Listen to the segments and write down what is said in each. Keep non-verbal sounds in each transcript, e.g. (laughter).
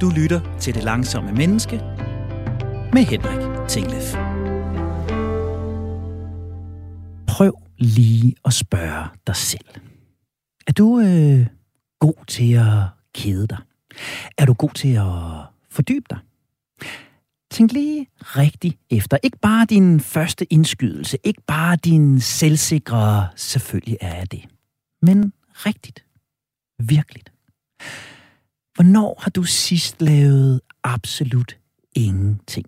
Du lytter til Det Langsomme Menneske med Henrik Tinglef. Prøv lige at spørge dig selv. Er du øh, god til at kede dig? Er du god til at fordybe dig? Tænk lige rigtigt efter. Ikke bare din første indskydelse, ikke bare din selvsikre, selvfølgelig er jeg det, men rigtigt. Virkeligt. Hvornår har du sidst lavet absolut ingenting?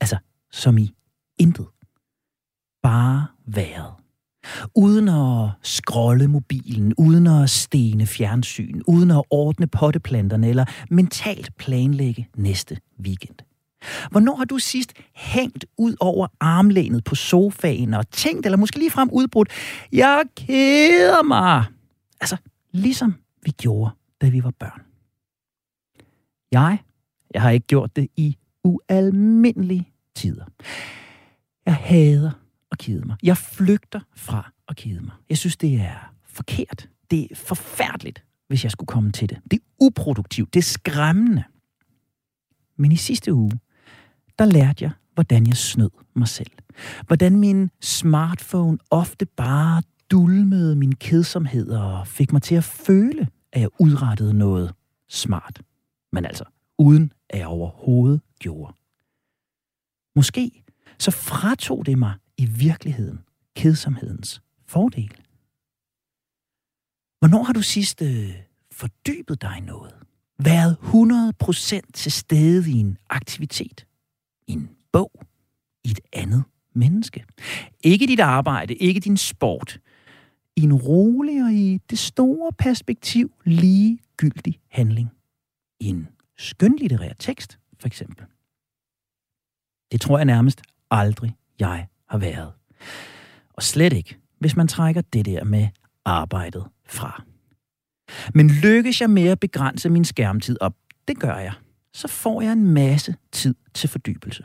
Altså, som i intet. Bare været. Uden at scrolle mobilen, uden at stene fjernsyn, uden at ordne potteplanterne eller mentalt planlægge næste weekend. Hvornår har du sidst hængt ud over armlænet på sofaen og tænkt, eller måske ligefrem udbrudt, jeg keder mig? Altså, ligesom vi gjorde, da vi var børn. Jeg, jeg har ikke gjort det i ualmindelige tider. Jeg hader at kede mig. Jeg flygter fra at kede mig. Jeg synes, det er forkert. Det er forfærdeligt, hvis jeg skulle komme til det. Det er uproduktivt. Det er skræmmende. Men i sidste uge, der lærte jeg, hvordan jeg snød mig selv. Hvordan min smartphone ofte bare dulmede min kedsomhed og fik mig til at føle, at jeg udrettede noget smart. Men altså, uden at jeg overhovedet gjorde. Måske så fratog det mig i virkeligheden kedsomhedens fordel. Hvornår har du sidst øh, fordybet dig i noget? Været 100% til stede i en aktivitet? I en bog? I et andet menneske? Ikke dit arbejde, ikke din sport. I en rolig og i det store perspektiv ligegyldig handling. I en skønlitterær tekst, for eksempel. Det tror jeg nærmest aldrig, jeg har været. Og slet ikke, hvis man trækker det der med arbejdet fra. Men lykkes jeg med at begrænse min skærmtid op, det gør jeg, så får jeg en masse tid til fordybelse.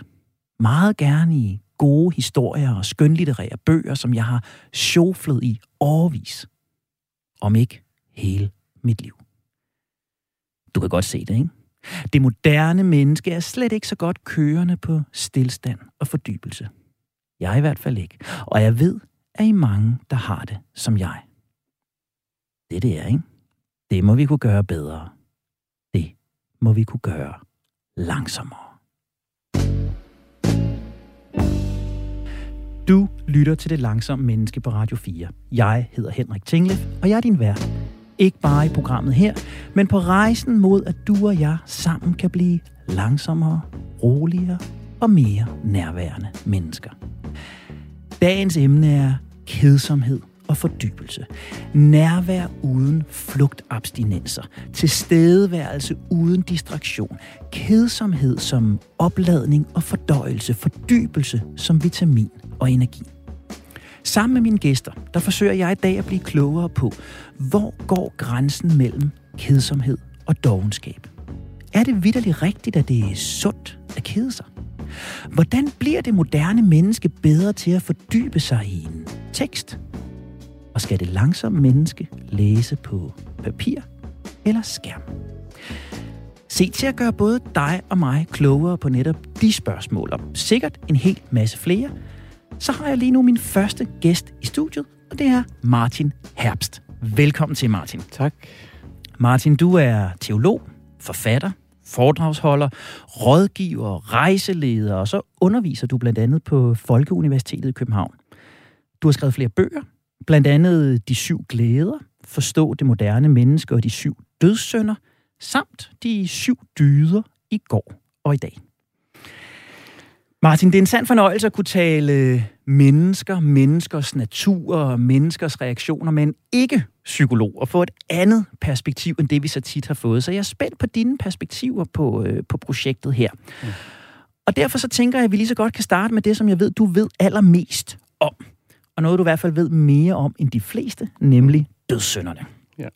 Meget gerne i gode historier og skønlitterære bøger, som jeg har sjoflet i årvis. Om ikke hele mit liv. Du kan godt se det, ikke? Det moderne menneske er slet ikke så godt kørende på stillstand og fordybelse. Jeg i hvert fald ikke. Og jeg ved, at I mange, der har det som jeg. Det det er, ikke? Det må vi kunne gøre bedre. Det må vi kunne gøre langsommere. Du lytter til Det Langsomme Menneske på Radio 4. Jeg hedder Henrik Tinglef, og jeg er din vært. Ikke bare i programmet her, men på rejsen mod, at du og jeg sammen kan blive langsommere, roligere og mere nærværende mennesker. Dagens emne er kedsomhed og fordybelse. Nærvær uden flugtabstinenser. Tilstedeværelse uden distraktion. Kedsomhed som opladning og fordøjelse. Fordybelse som vitamin og energi. Sammen med mine gæster, der forsøger jeg i dag at blive klogere på, hvor går grænsen mellem kedsomhed og dogenskab. Er det vidderligt rigtigt, at det er sundt at kede sig? Hvordan bliver det moderne menneske bedre til at fordybe sig i en tekst? Og skal det langsomme menneske læse på papir eller skærm? Se til at gøre både dig og mig klogere på netop de spørgsmål, og sikkert en hel masse flere, så har jeg lige nu min første gæst i studiet, og det er Martin Herbst. Velkommen til, Martin. Tak. Martin, du er teolog, forfatter, foredragsholder, rådgiver, rejseleder, og så underviser du blandt andet på Folkeuniversitetet i København. Du har skrevet flere bøger, blandt andet De syv glæder, Forstå det moderne menneske og de syv dødssynder, samt De syv dyder i går og i dag. Martin, det er en sand fornøjelse at kunne tale mennesker, menneskers natur og menneskers reaktioner med en ikke-psykolog og få et andet perspektiv end det, vi så tit har fået. Så jeg er spændt på dine perspektiver på, øh, på projektet her. Mm. Og derfor så tænker jeg, at vi lige så godt kan starte med det, som jeg ved, du ved allermest om. Og noget, du i hvert fald ved mere om end de fleste, nemlig dødssynderne. Ja.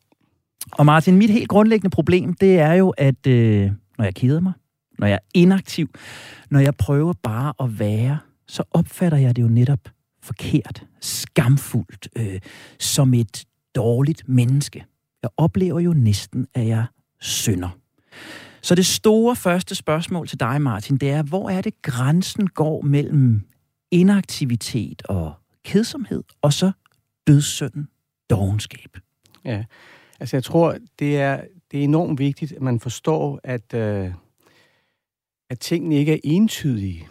Og Martin, mit helt grundlæggende problem, det er jo, at øh, når jeg keder mig, når jeg er inaktiv, når jeg prøver bare at være, så opfatter jeg det jo netop forkert, skamfuldt, øh, som et dårligt menneske. Jeg oplever jo næsten, at jeg synder. Så det store første spørgsmål til dig, Martin, det er, hvor er det grænsen går mellem inaktivitet og kedsomhed, og så dødssynden, dogenskab? Ja, altså jeg tror, det er, det er enormt vigtigt, at man forstår, at, øh, at tingene ikke er entydige.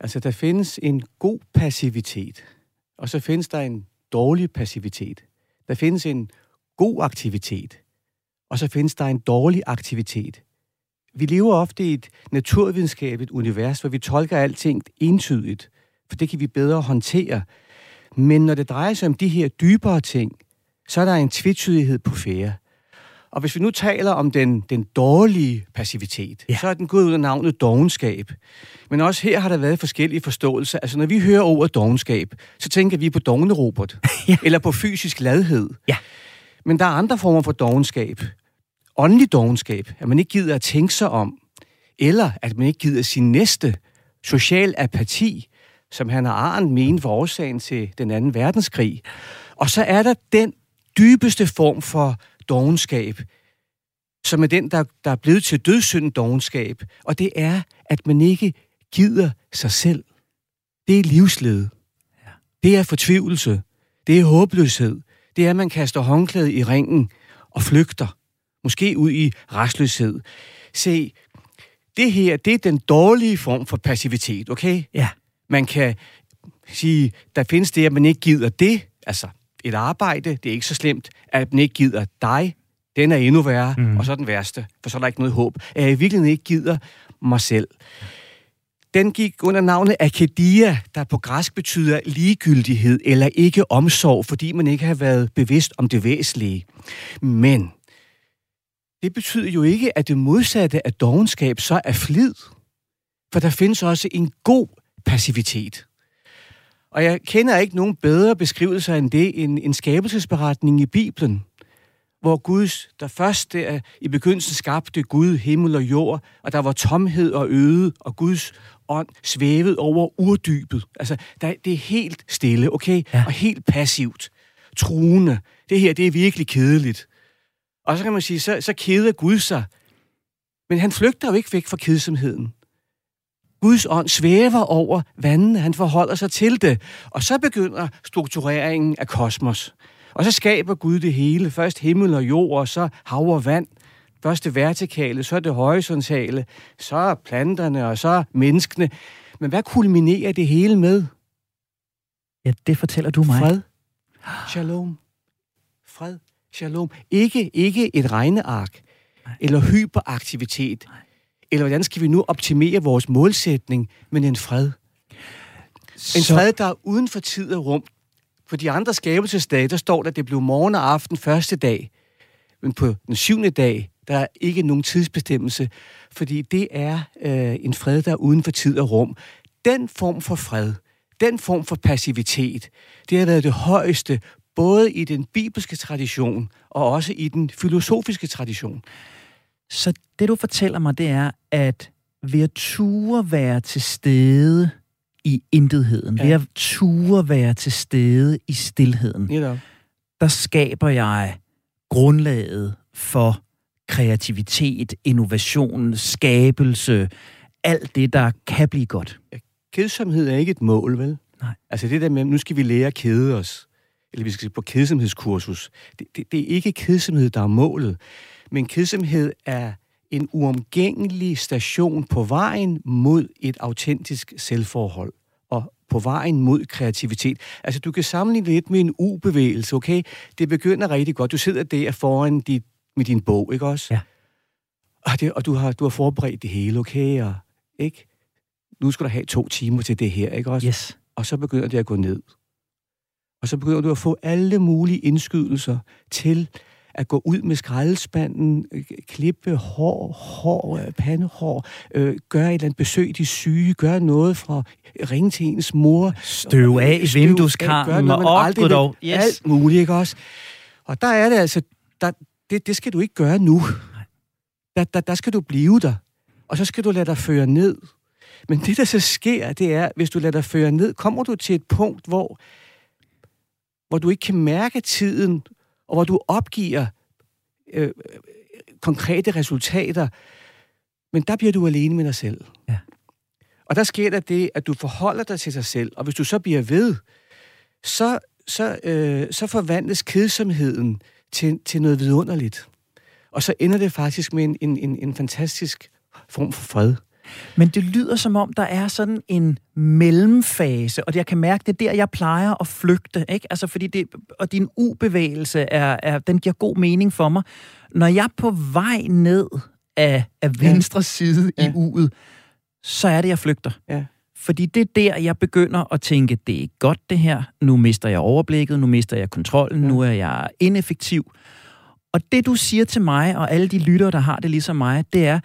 Altså, der findes en god passivitet, og så findes der en dårlig passivitet. Der findes en god aktivitet, og så findes der en dårlig aktivitet. Vi lever ofte i et naturvidenskabeligt univers, hvor vi tolker alting entydigt, for det kan vi bedre håndtere. Men når det drejer sig om de her dybere ting, så er der en tvetydighed på færre. Og hvis vi nu taler om den, den dårlige passivitet, ja. så er den gået ud af navnet dogenskab. Men også her har der været forskellige forståelser. Altså når vi hører ordet dogenskab, så tænker vi på dogne Robert, (laughs) ja. eller på fysisk ladhed. Ja. Men der er andre former for dogenskab. Åndelig dogenskab, at man ikke gider at tænke sig om, eller at man ikke gider sin næste social apati, som han har Arndt ment for årsagen til den anden verdenskrig. Og så er der den dybeste form for dogenskab, som er den, der, der er blevet til dødssynd dogenskab, og det er, at man ikke gider sig selv. Det er livslede. Ja. Det er fortvivlelse. Det er håbløshed. Det er, at man kaster håndklædet i ringen og flygter. Måske ud i restløshed. Se, det her, det er den dårlige form for passivitet, okay? Ja. Man kan sige, der findes det, at man ikke gider det, altså et arbejde, det er ikke så slemt, at man ikke gider dig, den er endnu værre, mm. og så den værste, for så er der ikke noget håb, at jeg i virkeligheden ikke gider mig selv. Den gik under navnet akadia, der på græsk betyder ligegyldighed eller ikke omsorg, fordi man ikke har været bevidst om det væsentlige. Men det betyder jo ikke, at det modsatte af dogenskab så er flid. For der findes også en god passivitet. Og jeg kender ikke nogen bedre beskrivelser end det, end en skabelsesberetning i Bibelen, hvor Guds, der først der i begyndelsen skabte Gud himmel og jord, og der var tomhed og øde, og Guds ånd svævede over urdybet. Altså, der, det er helt stille, okay? Ja. Og helt passivt. Truende. Det her, det er virkelig kedeligt. Og så kan man sige, så, så keder Gud sig. Men han flygter jo ikke væk fra kedsomheden. Guds ånd svæver over vandene, han forholder sig til det. Og så begynder struktureringen af kosmos. Og så skaber Gud det hele. Først himmel og jord, og så hav og vand. Først det vertikale, så det horisontale, så planterne, og så menneskene. Men hvad kulminerer det hele med? Ja, det fortæller du mig. Fred. Shalom. Fred. Shalom. Ikke, ikke et regneark, eller hyperaktivitet, Nej. Eller hvordan skal vi nu optimere vores målsætning, men en fred? En Så... fred, der er uden for tid og rum. For de andre skabelsesdage, der står der, at det blev morgen og aften første dag. Men på den syvende dag, der er ikke nogen tidsbestemmelse, fordi det er øh, en fred, der er uden for tid og rum. Den form for fred, den form for passivitet, det har været det højeste, både i den bibelske tradition og også i den filosofiske tradition. Så det, du fortæller mig, det er, at ved at ture være til stede i intetheden, ja. ved at ture være til stede i stillheden, ja. der skaber jeg grundlaget for kreativitet, innovation, skabelse, alt det, der kan blive godt. Ja, kedsomhed er ikke et mål, vel? Nej. Altså det der med, nu skal vi lære at kede os, eller vi skal på kedsomhedskursus, det, det, det er ikke kedsomhed, der er målet. Men kedsomhed er en uomgængelig station på vejen mod et autentisk selvforhold og på vejen mod kreativitet. Altså, du kan sammenligne lidt med en U-bevægelse, okay? Det begynder rigtig godt. Du sidder der foran dit, med din bog, ikke også? Ja. Og, det, og du, har, du har forberedt det hele, okay? Og, ikke? Nu skal du have to timer til det her, ikke også? Yes. Og så begynder det at gå ned. Og så begynder du at få alle mulige indskydelser til at gå ud med skraldespanden, øh, klippe hår, hår, øh, pandehår, øh, gøre et eller andet besøg de syge, gøre noget fra ringe til ens mor. Støv af i vindueskarmen og op, dog. Yes. Alt muligt, ikke også? Og der er det altså, der, det, det skal du ikke gøre nu. Der, der, der skal du blive der. Og så skal du lade dig føre ned. Men det, der så sker, det er, hvis du lader dig føre ned, kommer du til et punkt, hvor, hvor du ikke kan mærke tiden, og hvor du opgiver øh, konkrete resultater, men der bliver du alene med dig selv. Ja. Og der sker der det, at du forholder dig til dig selv, og hvis du så bliver ved, så, så, øh, så forvandles kedsomheden til, til noget vidunderligt. Og så ender det faktisk med en, en, en, en fantastisk form for fred. Men det lyder som om, der er sådan en mellemfase, og jeg kan mærke, det er der, jeg plejer at flygte. Ikke? Altså, fordi det, og din ubevægelse, er, er, den giver god mening for mig. Når jeg er på vej ned af, af venstre side ja. i uget, så er det, jeg flygter. Ja. Fordi det er der, jeg begynder at tænke, det er godt det her, nu mister jeg overblikket, nu mister jeg kontrollen, ja. nu er jeg ineffektiv. Og det, du siger til mig, og alle de lyttere, der har det ligesom mig, det er,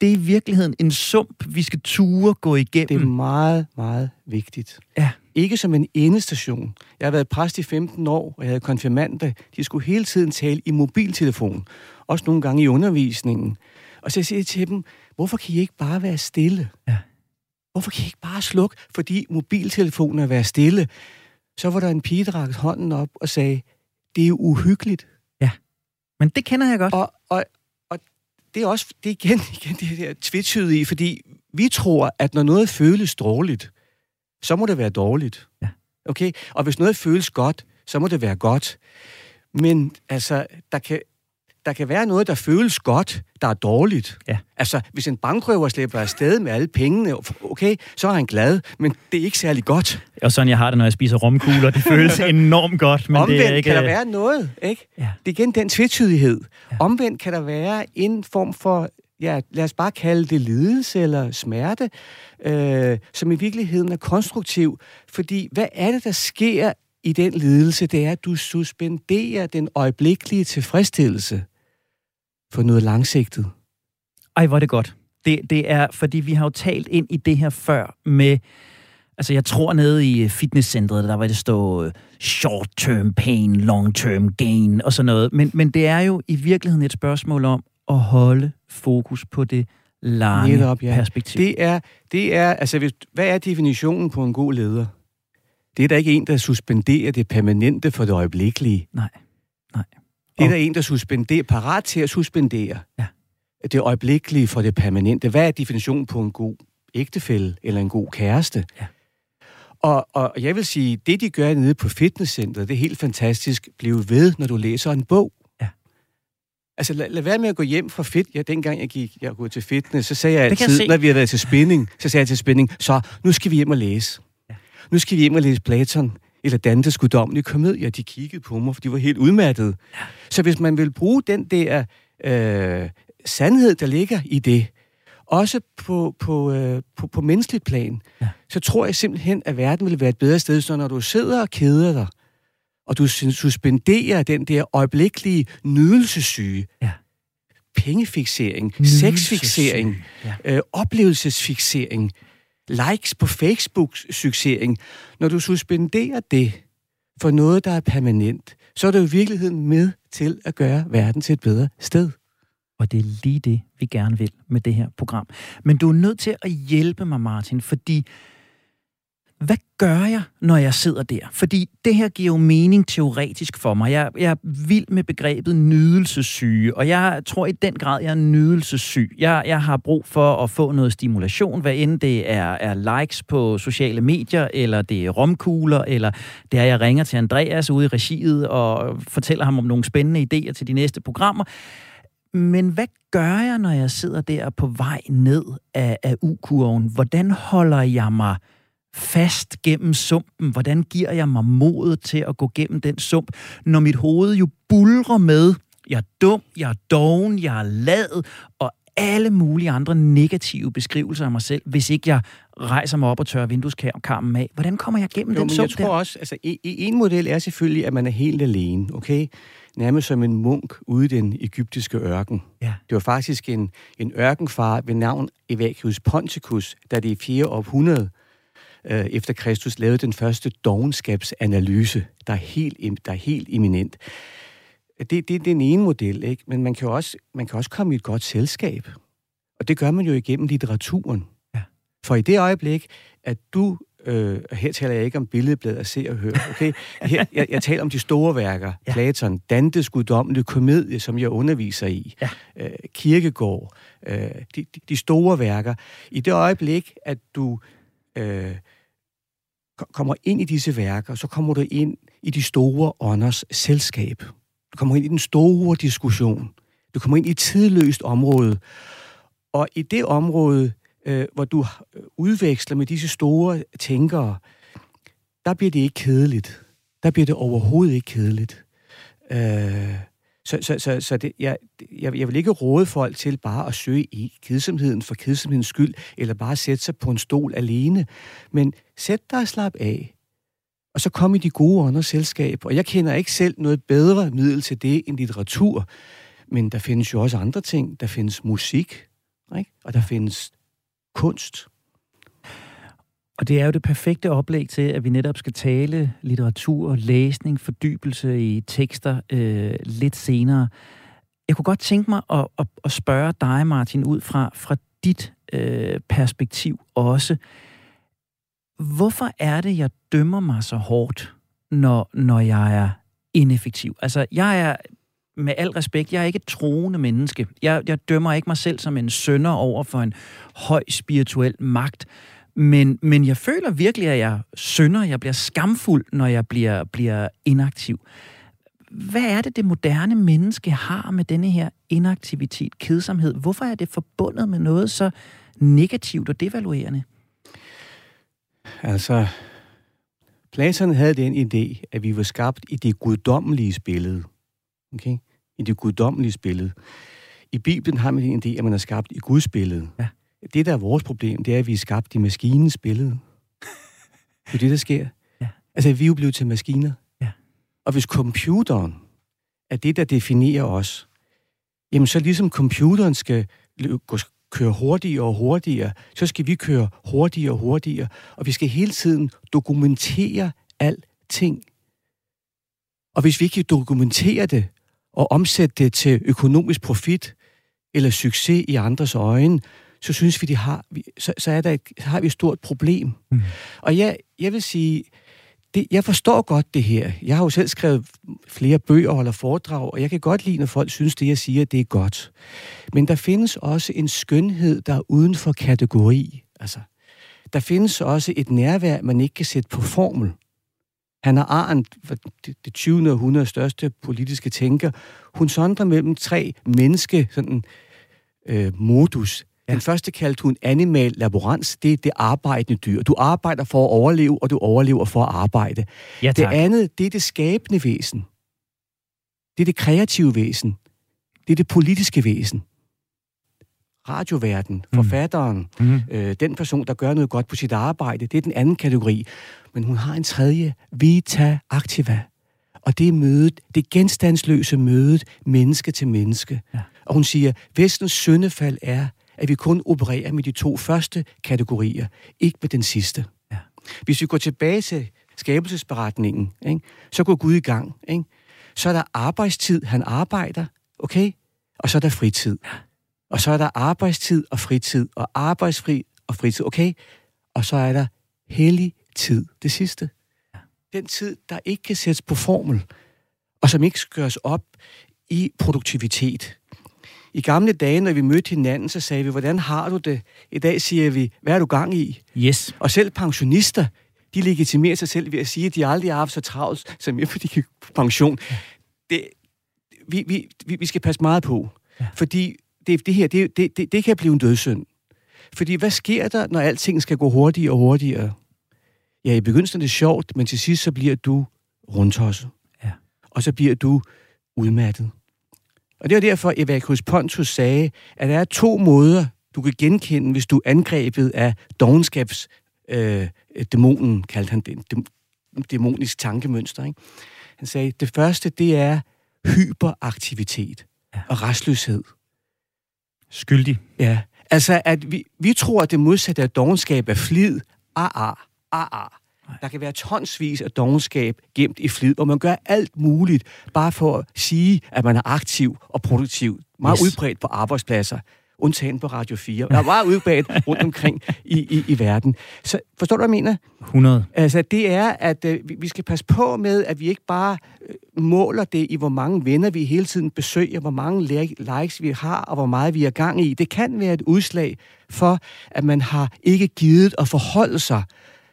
det er i virkeligheden en sump, vi skal ture gå igennem. Det er meget, meget vigtigt. Ja. Ikke som en endestation. Jeg har været præst i 15 år, og jeg havde konfirmander. De skulle hele tiden tale i mobiltelefon. Også nogle gange i undervisningen. Og så siger jeg til dem, hvorfor kan I ikke bare være stille? Ja. Hvorfor kan I ikke bare slukke, fordi mobiltelefonen er være stille? Så var der en pige, der rakte hånden op og sagde, det er uhyggeligt. Ja, men det kender jeg godt. Og, og det er også det er igen, igen det her twitchyde i, fordi vi tror, at når noget føles dårligt, så må det være dårligt. Ja. Okay? Og hvis noget føles godt, så må det være godt. Men altså, der kan, der kan være noget, der føles godt, der er dårligt. Ja. Altså, hvis en bankrøver slipper afsted med alle pengene, okay, så er han glad, men det er ikke særlig godt. Og sådan jeg har det, når jeg spiser romkugler. Det føles (laughs) enormt godt, men Omvendt det er ikke... kan der være noget, ikke? Ja. Det er igen den tvetydighed. Ja. Omvendt kan der være en form for, ja, lad os bare kalde det lidelse eller smerte, øh, som i virkeligheden er konstruktiv. Fordi hvad er det, der sker i den lidelse? Det er, at du suspenderer den øjeblikkelige tilfredsstillelse for noget langsigtet. Ej, hvor er det godt. Det, det er, fordi vi har jo talt ind i det her før med... Altså, jeg tror nede i fitnesscentret, der var det stå øh, short-term pain, long-term gain og sådan noget. Men, men det er jo i virkeligheden et spørgsmål om at holde fokus på det lange Netop, ja. perspektiv. Det er, det er, altså, hvis, hvad er definitionen på en god leder? Det er der ikke en, der suspenderer det permanente for det øjeblikkelige. Nej, nej. Det er der en, der suspenderer, parat til at suspendere Ja. det øjeblikkelige for det permanente. Hvad er definitionen på en god ægtefælle eller en god kæreste? Ja. Og, og jeg vil sige, det de gør nede på fitnesscenteret, det er helt fantastisk. Bliv ved, når du læser en bog. Ja. Altså lad, lad være med at gå hjem fra fit. Ja, dengang jeg gik jeg gik til fitness, så sagde jeg Det jeg altid, se. når vi har været til spinning, så sagde jeg til spinning, så nu skal vi hjem og læse. Ja. Nu skal vi hjem og læse Platon eller Dantes guddommelige komedie. De kiggede på mig, for de var helt udmattede. Ja. Så hvis man vil bruge den der øh, sandhed, der ligger i det, også på, på, øh, på, på menneskeligt plan, Ja. så tror jeg simpelthen, at verden vil være et bedre sted, så når du sidder og keder dig, og du suspenderer den der øjeblikkelige nydelsessyge, Ja. pengefixering, Nydelsessyge. sexfixering, Ja. øh, oplevelsesfixering, likes på Facebooks succesering, Når du suspenderer det for noget, der er permanent, så er det jo i virkeligheden med til at gøre verden til et bedre sted. Og det er lige det, vi gerne vil med det her program. Men du er nødt til at hjælpe mig, Martin, fordi hvad gør jeg, når jeg sidder der? Fordi det her giver jo mening teoretisk for mig. Jeg, jeg er vild med begrebet nydelsessyge, og jeg tror i den grad, jeg er nydelsessyg. Jeg, jeg har brug for at få noget stimulation, hvad end det er, er likes på sociale medier, eller det er romkugler, eller det er, jeg ringer til Andreas ude i regiet og fortæller ham om nogle spændende idéer til de næste programmer. Men hvad gør jeg, når jeg sidder der på vej ned af, af U-kurven? Hvordan holder jeg mig fast gennem sumpen? Hvordan giver jeg mig modet til at gå gennem den sump, når mit hoved jo bulrer med, jeg er dum, jeg er doven, jeg er lad, og alle mulige andre negative beskrivelser af mig selv, hvis ikke jeg rejser mig op og tørrer vindueskarmen af. Hvordan kommer jeg gennem Jo, den sump jeg tror der? også, altså i, en model er selvfølgelig, at man er helt alene, okay? Nærmest som en munk ude i den egyptiske ørken. Ja. Det var faktisk en, en ørkenfar ved navn Evacuus Ponticus, der det i 4. århundrede øh, efter Kristus lavede den første dogenskabsanalyse, der er helt, der er helt eminent. Det, det, det er den ene model, ikke? men man kan, jo også, man kan også komme i et godt selskab. Og det gør man jo igennem litteraturen. Ja. For i det øjeblik, at du øh, her taler jeg ikke om billedbladet af Se og Hør, okay? (laughs) Her, jeg, jeg taler om de store værker. Ja. Platon, Dantes guddommelige komedie, som jeg underviser i. Ja. Øh, Kirkegård, øh, de, de store værker. I det øjeblik, at du øh, kommer ind i disse værker, så kommer du ind i de store ånders selskab. Du kommer ind i den store diskussion. Du kommer ind i et tidløst område. Og i det område, øh, hvor du øh, udveksler med disse store tænkere, der bliver det ikke kedeligt. Der bliver det overhovedet ikke kedeligt. Øh, så så, så, så det, jeg, jeg, jeg vil ikke råde folk til bare at søge i kedsomheden for kedsomhedens skyld, eller bare sætte sig på en stol alene. Men sæt dig og slap af. Og så kom i de gode ånders selskab. Og jeg kender ikke selv noget bedre middel til det end litteratur. Men der findes jo også andre ting. Der findes musik, ikke? og der findes kunst. Og det er jo det perfekte oplæg til, at vi netop skal tale litteratur, læsning, fordybelse i tekster øh, lidt senere. Jeg kunne godt tænke mig at, at, at spørge dig, Martin, ud fra, fra dit øh, perspektiv også. Hvorfor er det, jeg dømmer mig så hårdt, når, når jeg er ineffektiv? Altså, jeg er med al respekt, jeg er ikke et troende menneske. Jeg, jeg dømmer ikke mig selv som en sønder over for en høj spirituel magt. Men, men jeg føler virkelig, at jeg synder. Jeg bliver skamfuld, når jeg bliver, bliver inaktiv. Hvad er det, det moderne menneske har med denne her inaktivitet, kedsomhed? Hvorfor er det forbundet med noget så negativt og devaluerende? Altså, Platon havde den idé, at vi var skabt i det guddommelige billede. Okay? I det guddommelige billede. I Bibelen har man en idé, at man er skabt i Guds billede. Ja. Det, der er vores problem, det er, at vi er skabt i maskinens billede. Det er det, der sker. Ja. Altså, vi er jo blevet til maskiner. Ja. Og hvis computeren er det, der definerer os, jamen så ligesom computeren skal køre hurtigere og hurtigere, så skal vi køre hurtigere og hurtigere, og vi skal hele tiden dokumentere alting. Og hvis vi ikke dokumenterer det og omsætte det til økonomisk profit eller succes i andres øjne, så synes vi, de har, så, så, er der et, så har vi et stort problem. Mm. Og jeg, jeg vil sige, det, jeg forstår godt det her. Jeg har jo selv skrevet flere bøger og holder foredrag, og jeg kan godt lide, når folk synes, det jeg siger, det er godt. Men der findes også en skønhed, der er uden for kategori. Altså, der findes også et nærvær, man ikke kan sætte på formel. Han har Arendt, det, det 20. århundredes største politiske tænker, hun sondrer mellem tre menneske sådan, øh, modus. Ja. Den første kaldte hun animal laborans. Det er det arbejdende dyr. Du arbejder for at overleve, og du overlever for at arbejde. Ja, det andet, det er det skabende væsen. Det er det kreative væsen. Det er det politiske væsen. Radioverden, mm. forfatteren, mm. øh, den person, der gør noget godt på sit arbejde, det er den anden kategori. Men hun har en tredje, vita activa. Og det er mødet, det genstandsløse mødet, menneske til menneske. Ja. Og hun siger, vestens syndefald er, at vi kun opererer med de to første kategorier, ikke med den sidste. Ja. Hvis vi går tilbage til skabelsesberetningen, ikke, så går Gud i gang. Ikke? Så er der arbejdstid, han arbejder, okay? Og så er der fritid. Og så er der arbejdstid og fritid, og arbejdsfri og fritid, okay? Og så er der hellig tid, det sidste. Den tid, der ikke kan sættes på formel, og som ikke skal gøres op i produktivitet. I gamle dage, når vi mødte hinanden, så sagde vi, hvordan har du det? I dag siger vi, hvad er du gang i? Yes. Og selv pensionister, de legitimerer sig selv ved at sige, at de aldrig har haft så travlt, som fordi de pension. Det, vi, vi, vi skal passe meget på, ja. fordi det, det her, det, det, det, det kan blive en dødssynd. Fordi hvad sker der, når alting skal gå hurtigere og hurtigere? Ja, i begyndelsen er det sjovt, men til sidst så bliver du rundtosset. Ja. Og så bliver du udmattet. Og det var derfor, Evacus Pontus sagde, at der er to måder, du kan genkende, hvis du er angrebet af dogenskabs øh, dæmonen, kaldte han det, dæmonisk tankemønster. Ikke? Han sagde, det første, det er hyperaktivitet ja. og restløshed. Skyldig. Ja, altså at vi, vi tror, at det modsatte af dogenskab er flid, ah, ah, ah, ah. Der kan være tonsvis af dogenskab gemt i flid, og man gør alt muligt, bare for at sige, at man er aktiv og produktiv. Meget yes. udbredt på arbejdspladser. undtagen på Radio 4. Jeg er meget udbredt rundt omkring i, i, i verden. Så forstår du, hvad jeg mener? 100. Altså, det er, at øh, vi skal passe på med, at vi ikke bare øh, måler det i, hvor mange venner vi hele tiden besøger, hvor mange likes vi har, og hvor meget vi er gang i. Det kan være et udslag for, at man har ikke givet at forholde sig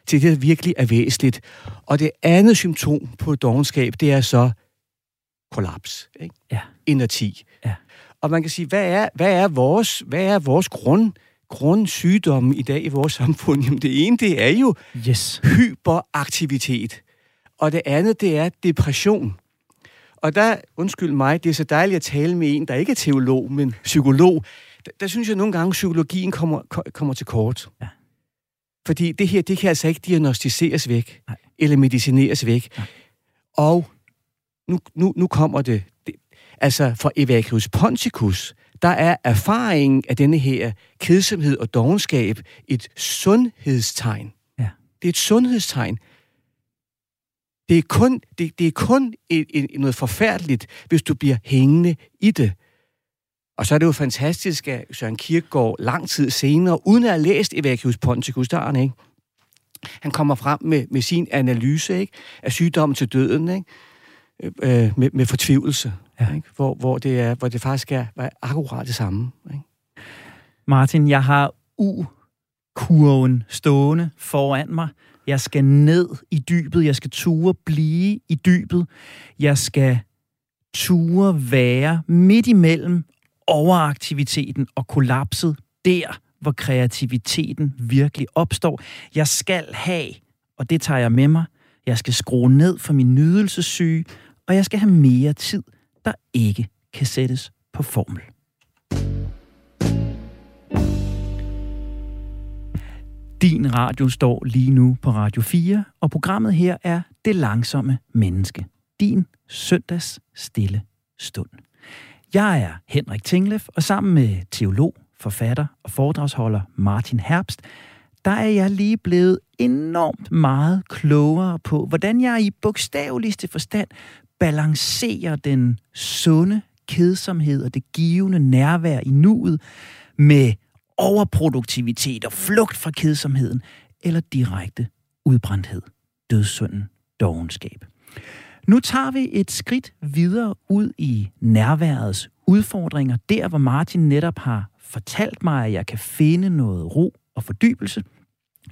til det, der virkelig er væsentligt. Og det andet symptom på dogenskab, det er så kollaps. Ikke? Ja. Inerti. Ja. Og man kan sige, hvad er, hvad er vores, hvad er vores grund, grundsygdomme i dag i vores samfund? Jamen det ene, det er jo Yes. hyperaktivitet. Og det andet, det er depression. Og der, undskyld mig, det er så dejligt at tale med en, der ikke er teolog, men psykolog. Der, der synes jeg nogle gange, psykologien kommer, ko- kommer til kort. Ja. Fordi det her, det kan altså ikke diagnostiseres væk, Nej. eller medicineres væk. Nej. Og nu, nu, nu kommer det. det. Altså, for Evagrius ponticus, der er erfaringen af denne her kedsomhed og dogenskab et sundhedstegn. Ja. Det er et sundhedstegn. Det er kun, det, det er kun et, et, noget forfærdeligt, hvis du bliver hængende i det. Og så er det jo fantastisk, at Søren Kierkegaard lang tid senere, uden at have læst Evacuus Ponticus, der er han, ikke? Han kommer frem med, med sin analyse ikke? af sygdommen til døden, ikke? Øh, med, med fortvivlelse, Ja. ikke? Hvor, hvor, det er, hvor det faktisk er, er akkurat det samme. Ikke? Martin, jeg har U-kurven stående foran mig. Jeg skal ned i dybet. Jeg skal ture blive i dybet. Jeg skal ture være midt imellem overaktiviteten og kollapset der, hvor kreativiteten virkelig opstår. Jeg skal have, og det tager jeg med mig, jeg skal skrue ned for min nydelsessyge, og jeg skal have mere tid, der ikke kan sættes på formel. Din radio står lige nu på Radio 4, og programmet her er Det Langsomme Menneske. Din søndags stille stund. Jeg er Henrik Tinglef, og sammen med teolog, forfatter og foredragsholder Martin Herbst, der er jeg lige blevet enormt meget klogere på, hvordan jeg i bogstaveligste forstand balancerer den sunde kedsomhed og det givende nærvær i nuet med overproduktivitet og flugt fra kedsomheden eller direkte udbrændthed, dødssynden, dogenskab. Nu tager vi et skridt videre ud i nærværets udfordringer, der hvor Martin netop har fortalt mig, at jeg kan finde noget ro og fordybelse,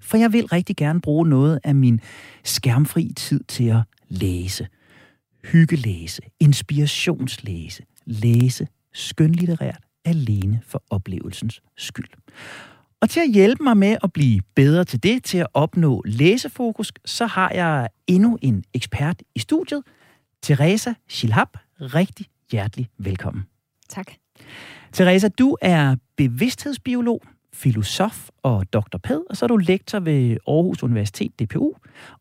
for jeg vil rigtig gerne bruge noget af min skærmfri tid til at læse. Hyggelæse, inspirationslæse, læse skønlitterært alene for oplevelsens skyld. Og til at hjælpe mig med at blive bedre til det, til at opnå læsefokus, så har jeg endnu en ekspert i studiet, Teresa Schilhab. Rigtig hjertelig velkommen. Tak. Teresa, du er bevidsthedsbiolog, filosof og Dr. Ped, og så er du lektor ved Aarhus Universitet, DPU.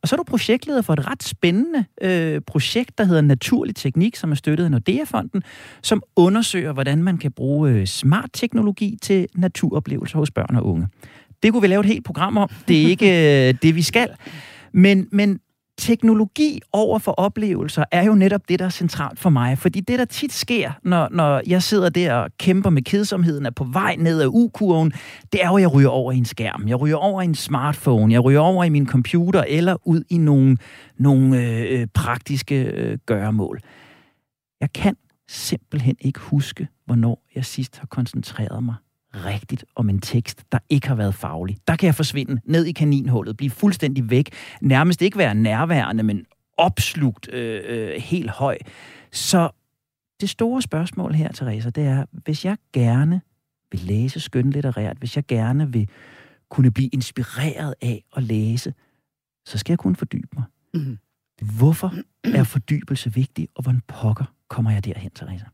Og så er du projektleder for et ret spændende øh, projekt, der hedder Naturlig Teknik, som er støttet af Nordea-fonden, som undersøger, hvordan man kan bruge øh, smart teknologi til naturoplevelser hos børn og unge. Det kunne vi lave et helt program om. Det er ikke øh, det, vi skal. Men, men teknologi over for oplevelser er jo netop det, der er centralt for mig. Fordi det, der tit sker, når, når jeg sidder der og kæmper med kedsomheden, er på vej ned ad U-kurven, det er jo, at jeg ryger over i en skærm. Jeg ryger over i en smartphone. Jeg ryger over i min computer eller ud i nogle, nogle øh, øh praktiske øh, gøremål. Jeg kan simpelthen ikke huske, hvornår jeg sidst har koncentreret mig rigtigt om en tekst, der ikke har været faglig. Der kan jeg forsvinde ned i kaninhullet, blive fuldstændig væk, nærmest ikke være nærværende, men opslugt øh, øh, helt høj. Så det store spørgsmål her, Teresa, det er, hvis jeg gerne vil læse skønlitterært, hvis jeg gerne vil kunne blive inspireret af at læse, så skal jeg kunne fordybe mig. Mhm. Hvorfor er fordybelse vigtig, og hvordan pokker kommer jeg derhen, Teresa?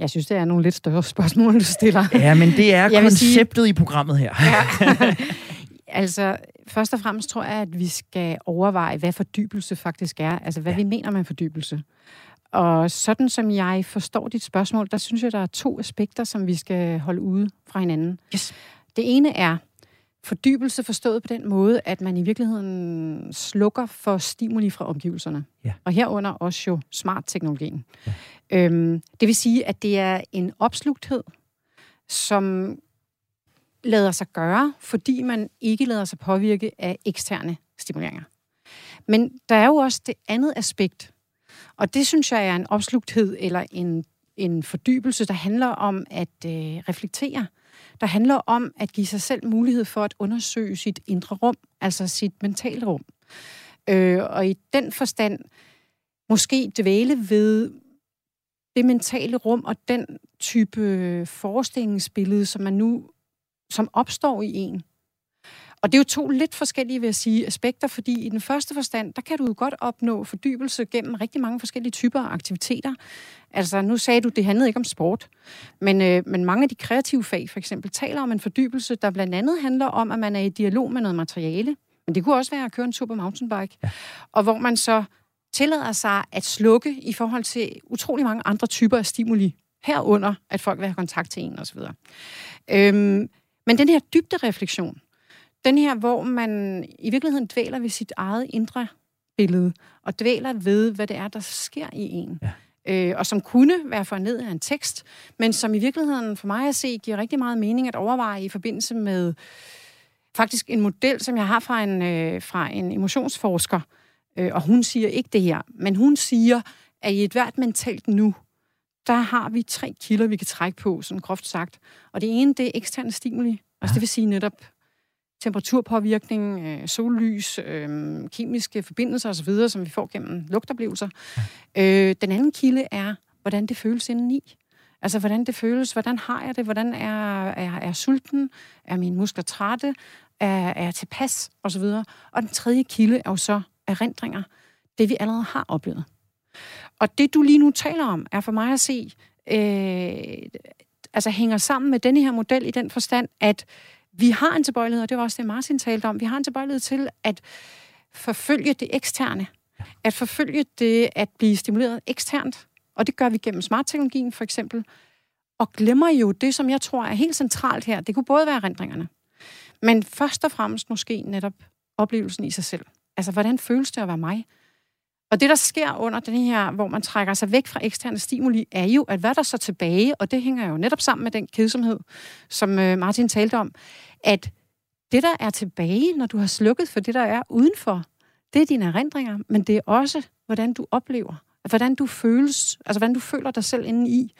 Jeg synes, det er nogle lidt større spørgsmål, du stiller. (laughs) Ja, men det er Jeg vil sige- konceptet i programmet her. Ja. (laughs) altså, først og fremmest tror jeg, at vi skal overveje, hvad fordybelse faktisk er. Altså, hvad ja. vi mener med fordybelse. Og sådan som jeg forstår dit spørgsmål, der synes jeg, der er to aspekter, som vi skal holde ude fra hinanden. Yes. Det ene er fordybelse forstået på den måde, at man i virkeligheden slukker for stimuli fra omgivelserne. Ja. Og herunder også jo smart teknologien. Ja. Øhm, det vil sige, at det er en opslugthed, som lader sig gøre, fordi man ikke lader sig påvirke af eksterne stimuleringer. Men der er jo også det andet aspekt, og det synes jeg er en opslugthed eller en, en fordybelse, der handler om at øh, reflektere. Der handler om at give sig selv mulighed for at undersøge sit indre rum, altså sit mentale rum. Øh, og i den forstand måske dvæle ved det mentale rum og den type forestillingsbillede, som man nu som opstår i en. Og det er jo to lidt forskellige, vil jeg sige, aspekter, fordi i den første forstand, der kan du jo godt opnå fordybelse gennem rigtig mange forskellige typer af aktiviteter. Altså, nu sagde du, det handlede ikke om sport, men, øh, men mange af de kreative fag, for eksempel, taler om en fordybelse, der blandt andet handler om, at man er i dialog med noget materiale. Men det kunne også være at køre en tur på mountainbike. Ja. Og hvor man så tillader sig at slukke i forhold til utrolig mange andre typer af stimuli. Herunder, at folk vil have kontakt til en osv. Øhm, men den her dybde refleksion, den her, hvor man i virkeligheden dvæler ved sit eget indre billede, og dvæler ved, hvad det er, der sker i en. Ja. Øh, og som kunne være for ned af en tekst, men som i virkeligheden for mig at se giver rigtig meget mening at overveje i forbindelse med faktisk en model, som jeg har fra en, øh, fra en emotionsforsker, øh, og hun siger ikke det her, men hun siger, at i et hvert mentalt nu, der har vi tre kilder, vi kan trække på, sådan groft sagt. Og det ene, det er eksterne stimuli. Altså, ja. Altså det vil sige netop temperaturpåvirkning, øh, sollys, øh, kemiske forbindelser osv., som vi får gennem lugtoplevelser. Ja. Øh, den anden kilde er, hvordan det føles indeni. Altså, hvordan det føles, hvordan har jeg det, hvordan er, er, er sulten, er mine muskler trætte, er, er jeg tilpas, osv. Og den tredje kilde er jo så erindringer, det vi allerede har oplevet. Og det, du lige nu taler om, er for mig at se, øh, altså hænger sammen med denne her model i den forstand, at vi har en tilbøjelighed, og det var også det, Martin talte om, vi har en tilbøjelighed til at forfølge det eksterne. At forfølge det at blive stimuleret eksternt. Og det gør vi gennem smartteknologien for eksempel. Og glemmer jo det, som jeg tror er helt centralt her. Det kunne både være erindringerne, men først og fremmest måske netop oplevelsen i sig selv. Altså, hvordan føles det at være mig? Og det, der sker under den her, hvor man trækker sig væk fra eksterne stimuli, er jo, at hvad der så tilbage, og det hænger jo netop sammen med den kedsomhed, som øh, Martin talte om, at det, der er tilbage, når du har slukket for det, der er udenfor, det er dine erindringer, men det er også, hvordan du oplever, altså, hvordan du føles, altså hvordan du føler dig selv inde i.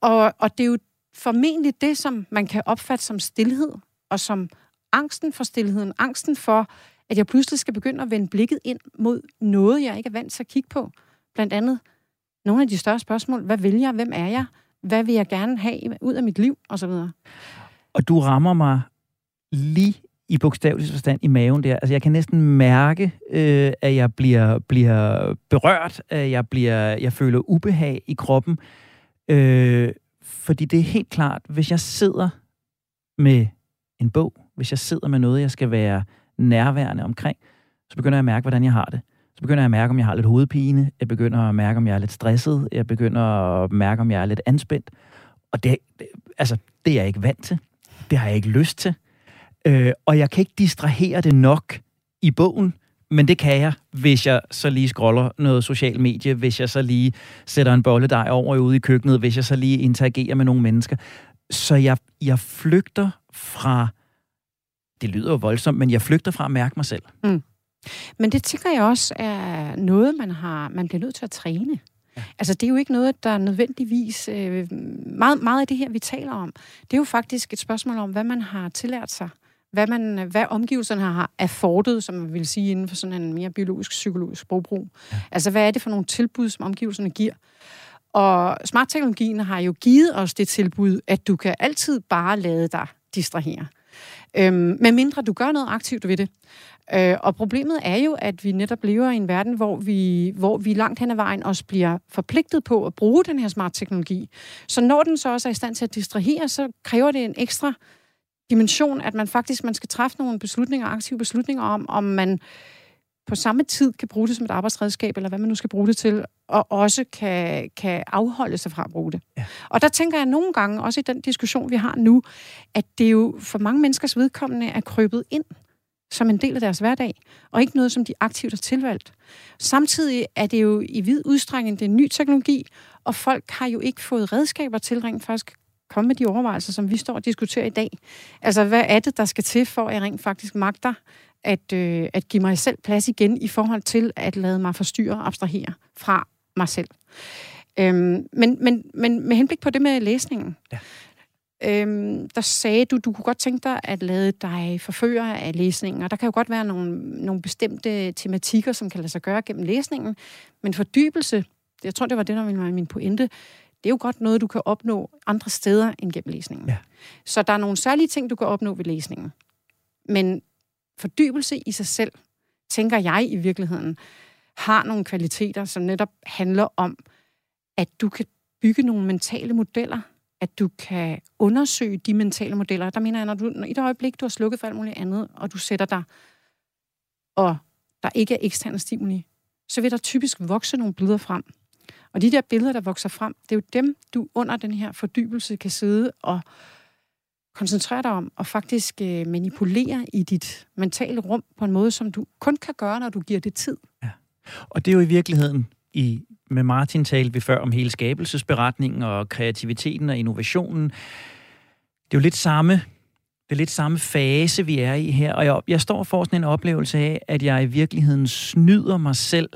Og, og det er jo formentlig det, som man kan opfatte som stillhed, og som angsten for stillheden, angsten for, at jeg pludselig skal begynde at vende blikket ind mod noget, jeg ikke er vant til at kigge på. Blandt andet nogle af de større spørgsmål. Hvad vil jeg? Hvem er jeg? Hvad vil jeg gerne have ud af mit liv? Og så videre. Og du rammer mig lige i bogstavelig forstand i maven der. Altså, jeg kan næsten mærke, øh, at jeg bliver, bliver berørt, at jeg, bliver, jeg føler ubehag i kroppen. Øh, fordi det er helt klart, hvis jeg sidder med en bog, hvis jeg sidder med noget, jeg skal være nærværende omkring, så begynder jeg at mærke, hvordan jeg har det. Så begynder jeg at mærke, om jeg har lidt hovedpine. Jeg begynder at mærke, om jeg er lidt stresset. Jeg begynder at mærke, om jeg er lidt anspændt. Og det, altså, det er jeg ikke vant til. Det har jeg ikke lyst til. Øh, og jeg kan ikke distrahere det nok i bogen, men det kan jeg, hvis jeg så lige scroller noget social medie, hvis jeg så lige sætter en bolledej over ude i køkkenet, hvis jeg så lige interagerer med nogle mennesker. Så jeg, jeg flygter fra det lyder jo voldsomt, men jeg flygter fra at mærke mig selv. Mm. Men det tænker jeg også er noget, man, har, man bliver nødt til at træne. Ja. Altså, det er jo ikke noget, der nødvendigvis... Øh, meget, meget af det her, vi taler om, det er jo faktisk et spørgsmål om, hvad man har tillært sig. Hvad, man, hvad omgivelserne har affordet, som man vil sige inden for sådan en mere biologisk-psykologisk sprogbrug. Ja. Altså, hvad er det for nogle tilbud, som omgivelserne giver? Og smartteknologien har jo givet os det tilbud, at du kan altid bare lade dig distrahere. Øhm, med mindre du gør noget aktivt ved det. Øh, og problemet er jo, at vi netop lever i en verden, hvor vi, hvor vi langt hen ad vejen også bliver forpligtet på at bruge den her smart teknologi. Så når den så også er i stand til at distrahere, så kræver det en ekstra dimension, at man faktisk man skal træffe nogle beslutninger, aktive beslutninger om, om man på samme tid kan bruge det som et arbejdsredskab, eller hvad man nu skal bruge det til, og også kan, kan afholde sig fra at bruge det. Ja. Og der tænker jeg nogle gange, også i den diskussion, vi har nu, at det jo for mange menneskers vedkommende er krøbet ind som en del af deres hverdag, og ikke noget, som de aktivt har tilvalgt. Samtidig er det jo i vid udstrækning det ny teknologi, og folk har jo ikke fået redskaber til rent faktisk komme med de overvejelser, som vi står og diskuterer i dag. Altså, hvad er det, der skal til, for at jeg rent faktisk magter at, øh, at give mig selv plads igen i forhold til at lade mig forstyrre og abstrahere fra mig selv. Øhm, men, men, men med henblik på det med læsningen, ja. øhm, der sagde du, du kunne godt tænke dig at lade dig forføre af læsningen, og der kan jo godt være nogle, nogle bestemte tematikker, som kan lade sig gøre gennem læsningen, men fordybelse, jeg tror, det var det, der ville være min pointe, det er jo godt noget, du kan opnå andre steder end gennem læsningen. Ja. Så der er nogle særlige ting, du kan opnå ved læsningen. Men fordybelse i sig selv, tænker jeg i virkeligheden, har nogle kvaliteter, som netop handler om, at du kan bygge nogle mentale modeller, at du kan undersøge de mentale modeller. Der mener jeg, når du når i et øjeblik, du har slukket for alt muligt andet, og du sætter dig, og der ikke er eksterne stimuli, så vil der typisk vokse nogle billeder frem. Og de der billeder, der vokser frem, det er jo dem, du under den her fordybelse kan sidde og koncentrere dig om, og faktisk øh, manipulere i dit mentale rum på en måde, som du kun kan gøre, når du giver det tid. Ja. Og det er jo i virkeligheden i med Martin talte vi før om hele skabelsesberetningen og kreativiteten og innovationen. Det er jo lidt samme, det er lidt samme fase, vi er i her, og jeg, jeg står for sådan en oplevelse af, at jeg i virkeligheden snyder mig selv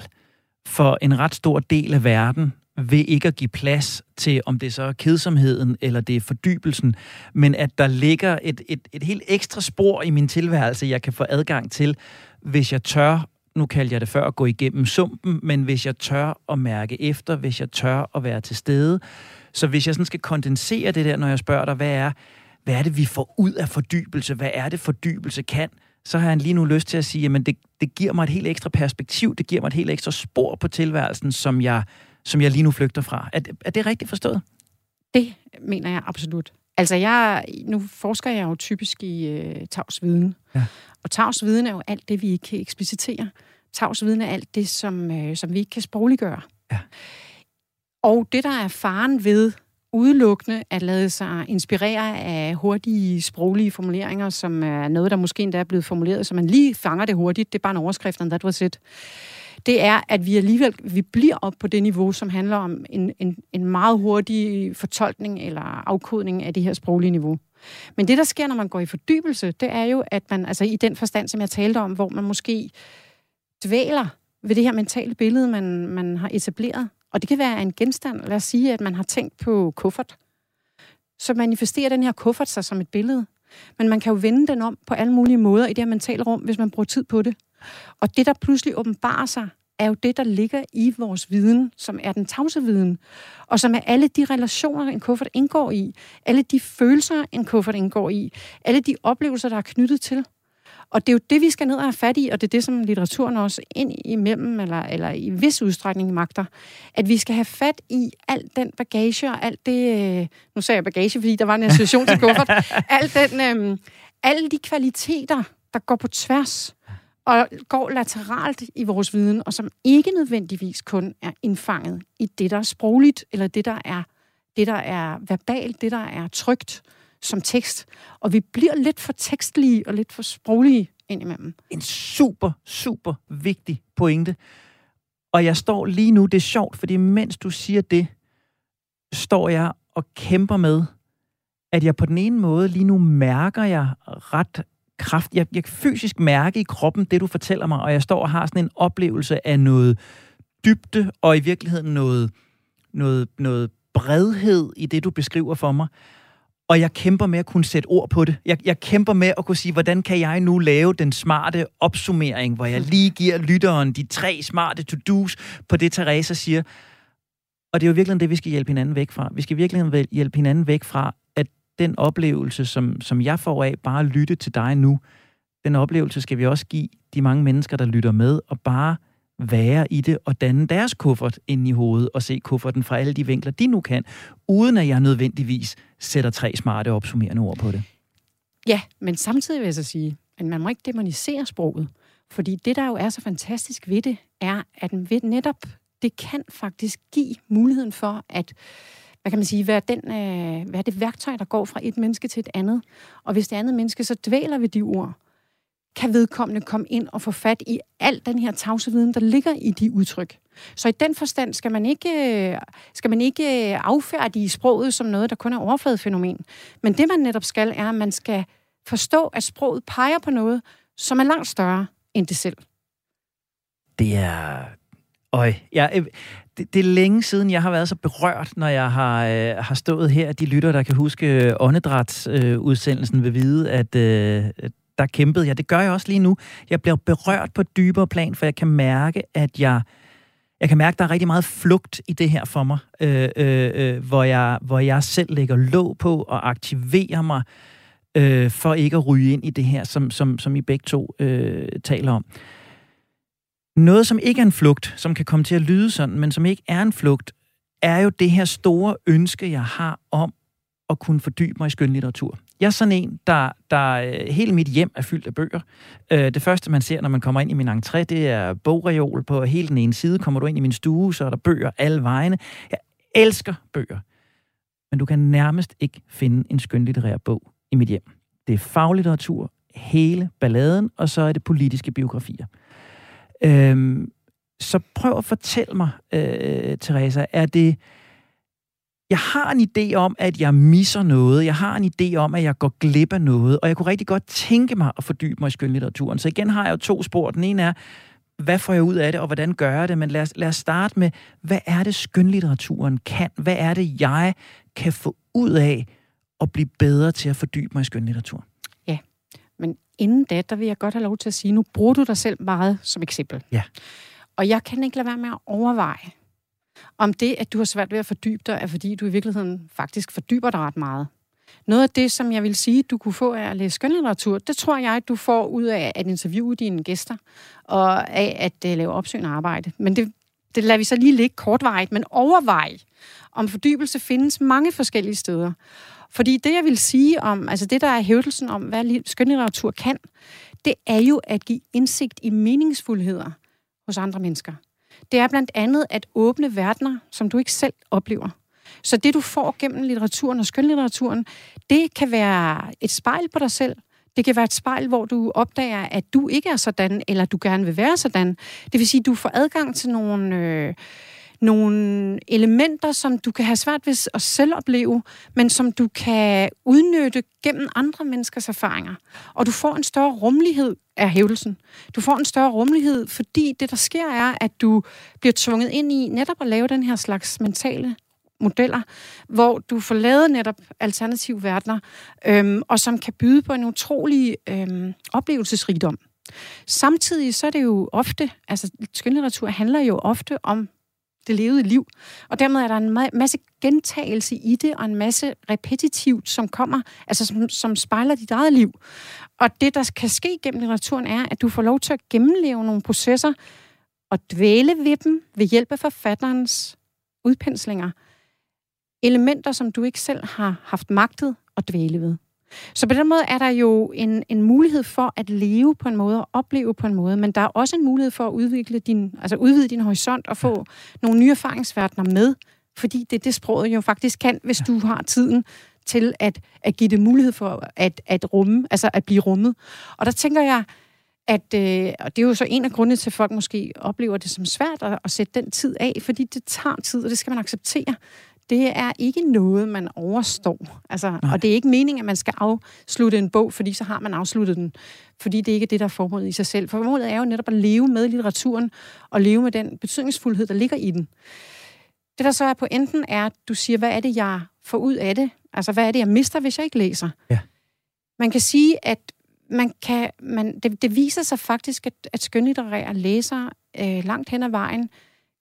for en ret stor del af verden, ved ikke at give plads til, om det så er kedsomheden eller det er fordybelsen, men at der ligger et, et, et helt ekstra spor i min tilværelse, jeg kan få adgang til, hvis jeg tør nu kalder jeg det før at gå igennem sumpen, men hvis jeg tør at mærke efter, hvis jeg tør at være til stede. Så hvis jeg sådan skal kondensere det der, når jeg spørger dig, hvad er, hvad er det, vi får ud af fordybelse? Hvad er det, fordybelse kan? Så har jeg lige nu lyst til at sige, at det, det giver mig et helt ekstra perspektiv, det giver mig et helt ekstra spor på tilværelsen, som jeg, som jeg lige nu flygter fra. Er, er det rigtigt forstået? Det mener jeg absolut. Altså, jeg, nu forsker jeg jo typisk i øh, tavsviden. Ja. Og tavsviden er jo alt det, vi ikke kan eksplicitere. Tavsviden er alt det, som, øh, som vi ikke kan sprogliggøre. Ja. Og det, der er faren ved udelukkende at lade sig inspirere af hurtige sproglige formuleringer, som er noget, der måske endda er blevet formuleret, så man lige fanger det hurtigt. Det er bare en overskrift, and that was it det er, at vi alligevel vi bliver op på det niveau, som handler om en, en, en meget hurtig fortolkning eller afkodning af det her sproglige niveau. Men det, der sker, når man går i fordybelse, det er jo, at man, altså i den forstand, som jeg talte om, hvor man måske dvæler ved det her mentale billede, man, man har etableret. Og det kan være en genstand, lad os sige, at man har tænkt på kuffert. Så manifesterer den her kuffert sig som et billede. Men man kan jo vende den om på alle mulige måder i det her mentale rum, hvis man bruger tid på det. Og det, der pludselig åbenbarer sig, er jo det, der ligger i vores viden, som er den tavse viden, og som er alle de relationer, en kuffert indgår i, alle de følelser, en kuffert indgår i, alle de oplevelser, der er knyttet til. Og det er jo det, vi skal ned og have fat i, og det er det, som litteraturen også ind imellem, eller, eller i vis udstrækning magter, at vi skal have fat i al den bagage og alt det... Øh, nu sagde jeg bagage, fordi der var en association til kuffert. (laughs) Al den, øh, alle de kvaliteter, der går på tværs og går lateralt i vores viden, og som ikke nødvendigvis kun er indfanget i det, der er sprogligt, eller det, der er, det, der er verbalt, det, der er trygt som tekst. Og vi bliver lidt for tekstlige og lidt for sproglige indimellem. En super, super vigtig pointe. Og jeg står lige nu, det er sjovt, fordi mens du siger det, står jeg og kæmper med, at jeg på den ene måde lige nu mærker jeg ret kraft. Jeg, jeg kan fysisk mærke i kroppen det, du fortæller mig, og jeg står og har sådan en oplevelse af noget dybde, og i virkeligheden noget, noget, noget bredhed i det, du beskriver for mig. Og jeg kæmper med at kunne sætte ord på det. Jeg, jeg kæmper med at kunne sige, hvordan kan jeg nu lave den smarte opsummering, hvor jeg lige giver lytteren de tre smarte to-dos på det, Teresa siger. Og det er jo virkelig det, vi skal hjælpe hinanden væk fra. Vi skal virkelig hjælpe hinanden væk fra, den oplevelse, som, som jeg får af bare at lytte til dig nu, den oplevelse skal vi også give de mange mennesker, der lytter med, og bare være i det og danne deres kuffert ind i hovedet og se kufferten fra alle de vinkler, de nu kan, uden at jeg nødvendigvis sætter tre smarte opsummerende ord på det. Ja, men samtidig vil jeg så sige, at man må ikke demonisere sproget. Fordi det, der jo er så fantastisk ved det, er, at netop det kan faktisk give muligheden for, at hvad kan man sige, være, den, øh, være det værktøj, der går fra et menneske til et andet. Og hvis det andet menneske så dvæler ved de ord, kan vedkommende komme ind og få fat i al den her tavse viden, der ligger i de udtryk. Så i den forstand skal man ikke, øh, skal man ikke øh, affærdige sproget som noget, der kun er overfladefænomen. Men det, man netop skal, er, at man skal forstå, at sproget peger på noget, som er langt større end det selv. Det er... Øj, jeg, øh, det, det er længe siden, jeg har været så berørt, når jeg har, øh, har stået her. De lytter, der kan huske øh, åndedrætsudsendelsen, øh, vil vide, at øh, der kæmpede jeg. Det gør jeg også lige nu. Jeg bliver berørt på et dybere plan, for jeg kan mærke, at jeg... Jeg kan mærke, at der er rigtig meget flugt i det her for mig, øh, øh, øh, hvor, jeg, hvor jeg selv lægger låg på og aktiverer mig øh, for ikke at ryge ind i det her, som, som, som I begge to øh, taler om. Noget, som ikke er en flugt, som kan komme til at lyde sådan, men som ikke er en flugt, er jo det her store ønske, jeg har om at kunne fordybe mig i skønlitteratur. Jeg er sådan en, der, der øh, hele mit hjem er fyldt af bøger. Øh, det første, man ser, når man kommer ind i min entré, det er bogreol på hele den ene side. Kommer du ind i min stue, så er der bøger alle vegne. Jeg elsker bøger. Men du kan nærmest ikke finde en skønlitterær bog i mit hjem. Det er faglitteratur, hele balladen, og så er det politiske biografier. Øhm, så prøv at fortælle mig, øh, Teresa, er det... Jeg har en idé om, at jeg misser noget. Jeg har en idé om, at jeg går glip af noget. Og jeg kunne rigtig godt tænke mig at fordybe mig i skønlitteraturen. Så igen har jeg jo to spor. Den ene er, hvad får jeg ud af det, og hvordan gør jeg det? Men lad os, lad os starte med, hvad er det, skønlitteraturen kan? Hvad er det, jeg kan få ud af at blive bedre til at fordybe mig i skønlitteraturen? Inden da, der vil jeg godt have lov til at sige, nu bruger du dig selv meget som eksempel. Ja. Og jeg kan ikke lade være med at overveje, om det, at du har svært ved at fordybe dig, er fordi du i virkeligheden faktisk fordyber dig ret meget. Noget af det, som jeg vil sige, du kunne få af at læse skønlitteratur, det tror jeg, at du får ud af at interviewe dine gæster, og af at uh, lave opsøgende arbejde. Men det, det lader vi så lige ligge kortvarigt, men overvej, om fordybelse findes mange forskellige steder. Fordi det, jeg vil sige om, altså det, der er hævdelsen om, hvad skønlitteratur kan, det er jo at give indsigt i meningsfuldheder hos andre mennesker. Det er blandt andet at åbne verdener, som du ikke selv oplever. Så det, du får gennem litteraturen og skønlitteraturen, det kan være et spejl på dig selv. Det kan være et spejl, hvor du opdager, at du ikke er sådan, eller du gerne vil være sådan. Det vil sige, at du får adgang til nogle... Øh, nogle elementer, som du kan have svært ved at selv opleve, men som du kan udnytte gennem andre menneskers erfaringer. Og du får en større rummelighed af hævelsen. Du får en større rummelighed, fordi det, der sker, er, at du bliver tvunget ind i netop at lave den her slags mentale modeller, hvor du får lavet netop alternative verdener, øhm, og som kan byde på en utrolig øhm, oplevelsesrigdom. Samtidig så er det jo ofte, altså skønlitteratur handler jo ofte om det levede liv. Og dermed er der en masse gentagelse i det, og en masse repetitivt, som kommer, altså som, som spejler dit eget liv. Og det, der kan ske gennem litteraturen, er, at du får lov til at gennemleve nogle processer, og dvæle ved dem ved hjælp af forfatterens udpenslinger. Elementer, som du ikke selv har haft magtet at dvæle ved. Så på den måde er der jo en, en mulighed for at leve på en måde og opleve på en måde, men der er også en mulighed for at udvikle din, altså udvide din horisont og få nogle nye erfaringsverdener med, fordi det er det, sproget jo faktisk kan, hvis du har tiden til at, at give det mulighed for at, at rumme, altså at blive rummet. Og der tænker jeg, at øh, og det er jo så en af grundene til, at folk måske oplever det som svært at, at sætte den tid af, fordi det tager tid, og det skal man acceptere det er ikke noget, man overstår. Altså, og det er ikke meningen, at man skal afslutte en bog, fordi så har man afsluttet den. Fordi det ikke er det, der er formålet i sig selv. Formålet er jo netop at leve med litteraturen, og leve med den betydningsfuldhed, der ligger i den. Det, der så er på enten er, at du siger, hvad er det, jeg får ud af det? Altså, hvad er det, jeg mister, hvis jeg ikke læser? Ja. Man kan sige, at man kan, man, det, det viser sig faktisk, at, at skønlitterære læsere øh, langt hen ad vejen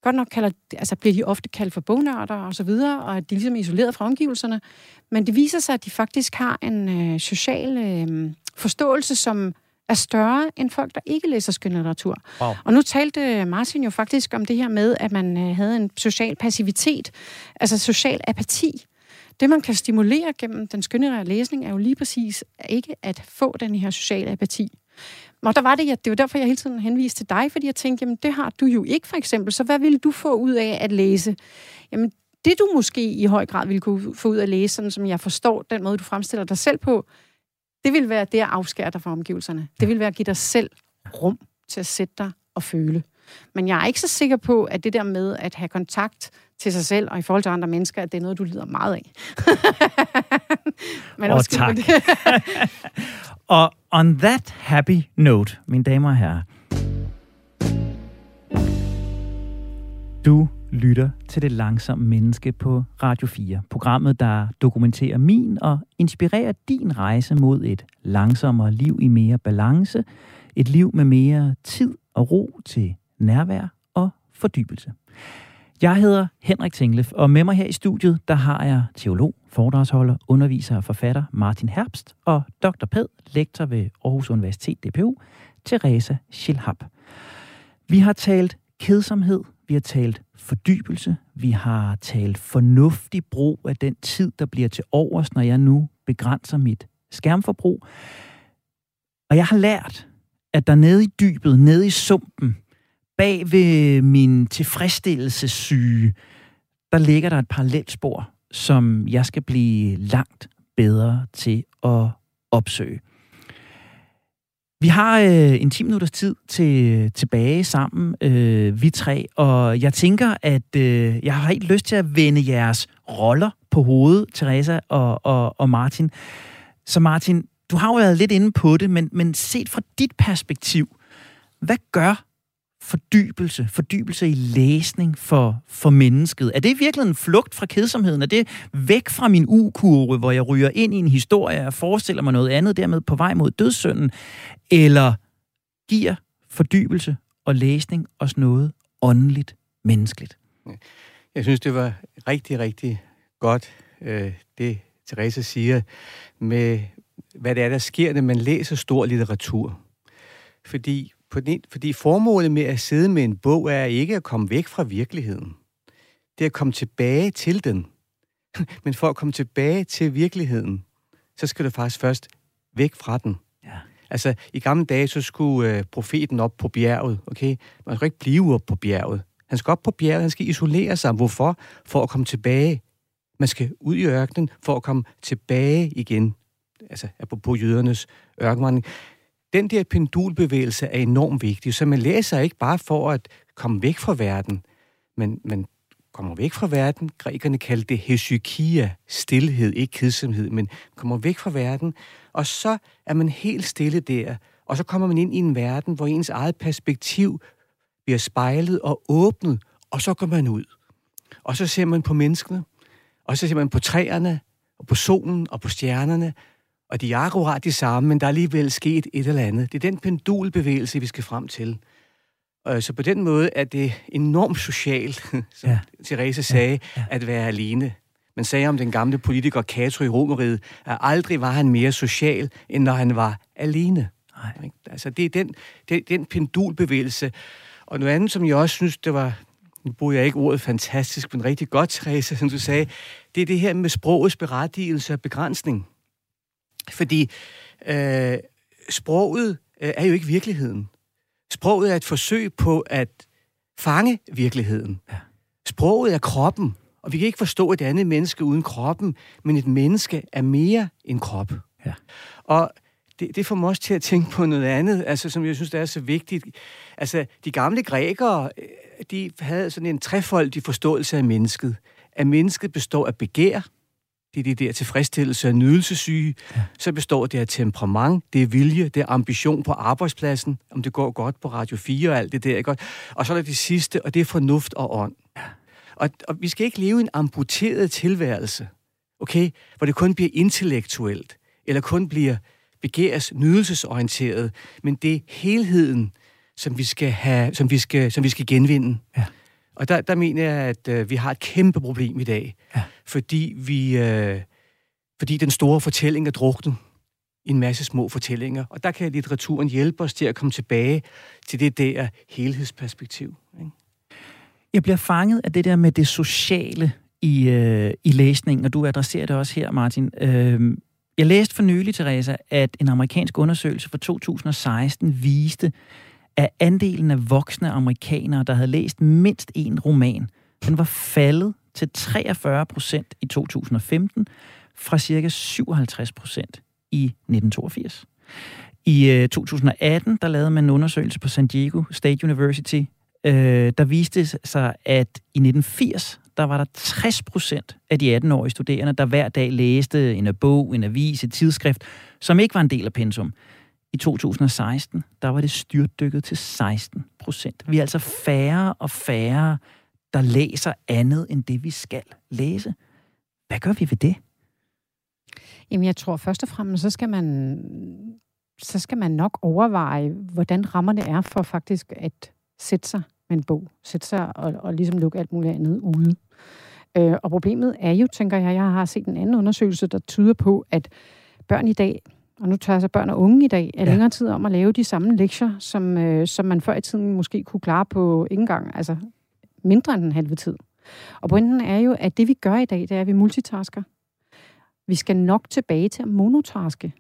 godt nok kalder, altså bliver de ofte kaldt for bognørder og så videre, og at de ligesom er isoleret fra omgivelserne. Men det viser sig, at de faktisk har en øh, social øh, forståelse, som er større end folk, der ikke læser skønlitteratur. Wow. Og nu talte Martin jo faktisk om det her med, at man øh, havde en social passivitet, altså social apati. Det, man kan stimulere gennem den skønlitterære læsning, er jo lige præcis ikke at få den her sociale apati. Og der var det, at det var derfor, jeg hele tiden henviste til dig, fordi jeg tænkte, jamen det har du jo ikke for eksempel, så hvad ville du få ud af at læse? Jamen det du måske i høj grad ville kunne få ud af at læse, sådan som jeg forstår den måde, du fremstiller dig selv på, Det vil være det at afskære dig fra omgivelserne. Det vil være at give dig selv rum til at sætte dig og føle. Men jeg er ikke så sikker på, at det der med at have kontakt til sig selv og i forhold til andre mennesker, at det er noget, du lider meget af. (laughs) Men oh, tak. Det. (laughs) og on that happy note, mine damer og herrer, du lytter til Det Langsomme Menneske på Radio 4. Programmet, der dokumenterer min og inspirerer din rejse mod et langsommere liv i mere balance. Et liv med mere tid og ro til nærvær og fordybelse. Jeg hedder Henrik Tinglef, og med mig her i studiet, der har jeg teolog, foredragsholder, underviser og forfatter Martin Herbst og Dr. Ped, lektor ved Aarhus Universitet DPU, Teresa Schilhab. Vi har talt kedsomhed, vi har talt fordybelse, vi har talt fornuftig brug af den tid, der bliver til overs, når jeg nu begrænser mit skærmforbrug. Og jeg har lært, at der nede i dybet, nede i sumpen, bag ved min tilfredsstillelsessyge, der ligger der et parallelt spor, som jeg skal blive langt bedre til at opsøge. Vi har øh, en 10 minutters tid til, tilbage sammen, øh, vi tre, og jeg tænker, at øh, jeg har helt lyst til at vende jeres roller på hovedet, Teresa og, og, og Martin. Så Martin, du har jo været lidt inde på det, men, men set fra dit perspektiv, hvad gør fordybelse, fordybelse i læsning for, for mennesket? Er det virkelig en flugt fra kedsomheden? Er det væk fra min ukurve, hvor jeg ryger ind i en historie og forestiller mig noget andet, dermed på vej mod dødssynden? Eller giver fordybelse og læsning os noget åndeligt, menneskeligt? Jeg synes, det var rigtig, rigtig godt, øh, det Therese siger, med hvad det er, der sker, når man læser stor litteratur. Fordi fordi formålet med at sidde med en bog er ikke at komme væk fra virkeligheden. Det er at komme tilbage til den. (laughs) Men for at komme tilbage til virkeligheden, så skal du faktisk først væk fra den. Ja. Altså, i gamle dage, så skulle øh, profeten op på bjerget, okay? Man skal ikke blive op på bjerget. Han skal op på bjerget, han skal isolere sig. Hvorfor? For at komme tilbage. Man skal ud i ørkenen for at komme tilbage igen. Altså, på jødernes ørkenvandring den der pendulbevægelse er enormt vigtig, så man læser ikke bare for at komme væk fra verden, men man kommer væk fra verden. Grækerne kaldte det hesykia, stillhed, ikke kedsomhed, men kommer væk fra verden, og så er man helt stille der, og så kommer man ind i en verden, hvor ens eget perspektiv bliver spejlet og åbnet, og så går man ud. Og så ser man på menneskene, og så ser man på træerne, og på solen, og på stjernerne, og de er akkurat de samme, men der er alligevel sket et eller andet. Det er den pendulbevægelse, vi skal frem til. Og så på den måde er det enormt socialt, (laughs) som ja. Therese sagde, ja. Ja. at være alene. Man sagde om den gamle politiker Cato i Romeriet, at aldrig var han mere social, end når han var alene. Nej. Altså, det er den, det er den pendulbevægelse. Og noget andet, som jeg også synes, det var, nu bruger jeg ikke ordet fantastisk, men rigtig godt, Therese, som du sagde, det er det her med sprogets berettigelse og begrænsning. Fordi øh, sproget øh, er jo ikke virkeligheden. Sproget er et forsøg på at fange virkeligheden. Ja. Sproget er kroppen, og vi kan ikke forstå et andet menneske uden kroppen, men et menneske er mere end krop. Ja. Og det, det får mig også til at tænke på noget andet, altså, som jeg synes, der er så vigtigt. Altså, de gamle grækere, øh, de havde sådan en trefoldig forståelse af mennesket. At mennesket består af begær, det er det der tilfredsstillelse af nydelsesyge. Ja. Så består det af temperament, det er vilje, det er ambition på arbejdspladsen, om det går godt på Radio 4 og alt det der. Ikke? Og så er der det sidste, og det er fornuft og ånd. Ja. Og, og vi skal ikke leve en amputeret tilværelse, okay? Hvor det kun bliver intellektuelt, eller kun bliver begæres nydelsesorienteret, men det er helheden, som vi skal, have, som vi skal, som vi skal genvinde. Ja. Og der, der mener jeg, at øh, vi har et kæmpe problem i dag, ja. fordi, vi, øh, fordi den store fortælling er druknet i en masse små fortællinger. Og der kan litteraturen hjælpe os til at komme tilbage til det der helhedsperspektiv. Ikke? Jeg bliver fanget af det der med det sociale i, øh, i læsningen, og du adresserer det også her, Martin. Øh, jeg læste for nylig, Teresa, at en amerikansk undersøgelse fra 2016 viste, at andelen af voksne amerikanere, der havde læst mindst en roman, den var faldet til 43 procent i 2015, fra cirka 57 procent i 1982. I øh, 2018, der lavede man en undersøgelse på San Diego State University, øh, der viste sig, at i 1980, der var der 60 procent af de 18-årige studerende, der hver dag læste en bog, en avis, et tidsskrift, som ikke var en del af pensum. I 2016, der var det styrtdykket til 16 procent. Vi er altså færre og færre, der læser andet end det, vi skal læse. Hvad gør vi ved det? Jamen, jeg tror først og fremmest, så skal man, så skal man nok overveje, hvordan rammerne er for faktisk at sætte sig med en bog. Sætte sig og, og ligesom lukke alt muligt andet ude. Øh, og problemet er jo, tænker jeg, jeg har set en anden undersøgelse, der tyder på, at børn i dag, og nu tager jeg så børn og unge i dag, er ja. længere tid om at lave de samme lektier, som, øh, som man før i tiden måske kunne klare på ikke engang, altså mindre end en halve tid. Og pointen er jo, at det vi gør i dag, det er, at vi multitasker. Vi skal nok tilbage til at monotaske.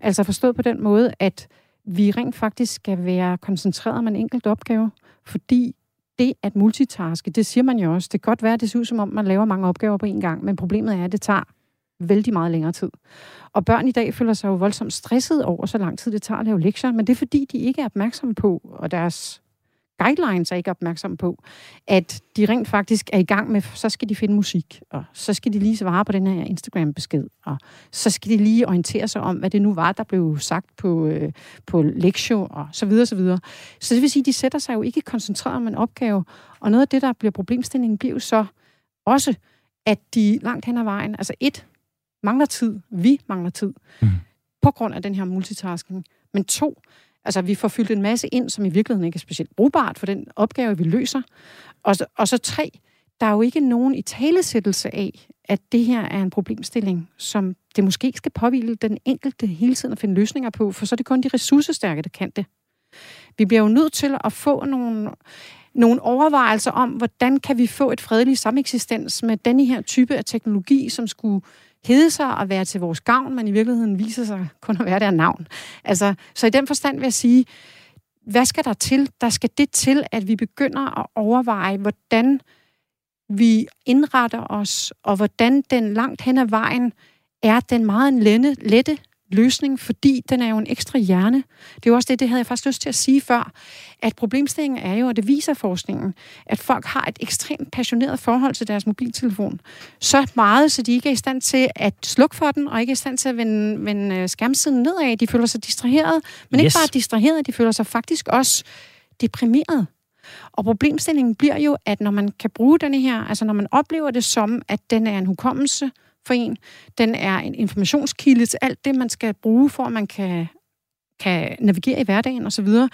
Altså forstået på den måde, at vi rent faktisk skal være koncentreret om en enkelt opgave, fordi det at multitaske, det siger man jo også, det kan godt være, at det ser ud som om, man laver mange opgaver på en gang, men problemet er, at det tager vældig meget længere tid. Og børn i dag føler sig jo voldsomt stresset over, så lang tid det tager at lave lektier, men det er fordi, de ikke er opmærksomme på, og deres guidelines er ikke opmærksomme på, at de rent faktisk er i gang med, så skal de finde musik, og så skal de lige svare på den her Instagram-besked, og så skal de lige orientere sig om, hvad det nu var, der blev sagt på, øh, på lektion, og så videre, så videre. Så det vil sige, at de sætter sig jo ikke koncentreret om en opgave, og noget af det, der bliver problemstillingen, bliver jo så også, at de langt hen ad vejen, altså et, mangler tid, vi mangler tid, mm. på grund af den her multitasking, men to, Altså, vi får fyldt en masse ind, som i virkeligheden ikke er specielt brugbart for den opgave, vi løser. Og så, og så tre, der er jo ikke nogen i talesættelse af, at det her er en problemstilling, som det måske ikke skal påvile den enkelte hele tiden at finde løsninger på, for så er det kun de ressourcestærke, der kan det. Vi bliver jo nødt til at få nogle, nogle overvejelser om, hvordan kan vi få et fredeligt sameksistens med denne her type af teknologi, som skulle hede sig at være til vores gavn, men i virkeligheden viser sig kun at være der navn. Altså, så i den forstand vil jeg sige, hvad skal der til? Der skal det til, at vi begynder at overveje, hvordan vi indretter os, og hvordan den langt hen ad vejen er den meget lette, lette løsning, fordi den er jo en ekstra hjerne. Det er jo også det, det havde jeg faktisk lyst til at sige før, at problemstillingen er jo, og det viser forskningen, at folk har et ekstremt passioneret forhold til deres mobiltelefon. Så meget, så de ikke er i stand til at slukke for den, og ikke er i stand til at vende, vende øh, skærmsiden nedad. De føler sig distraheret, men yes. ikke bare distraheret, de føler sig faktisk også deprimeret. Og problemstillingen bliver jo, at når man kan bruge denne her, altså når man oplever det som, at den er en hukommelse, for en. Den er en informationskilde til alt det, man skal bruge, for at man kan, kan navigere i hverdagen osv. Så,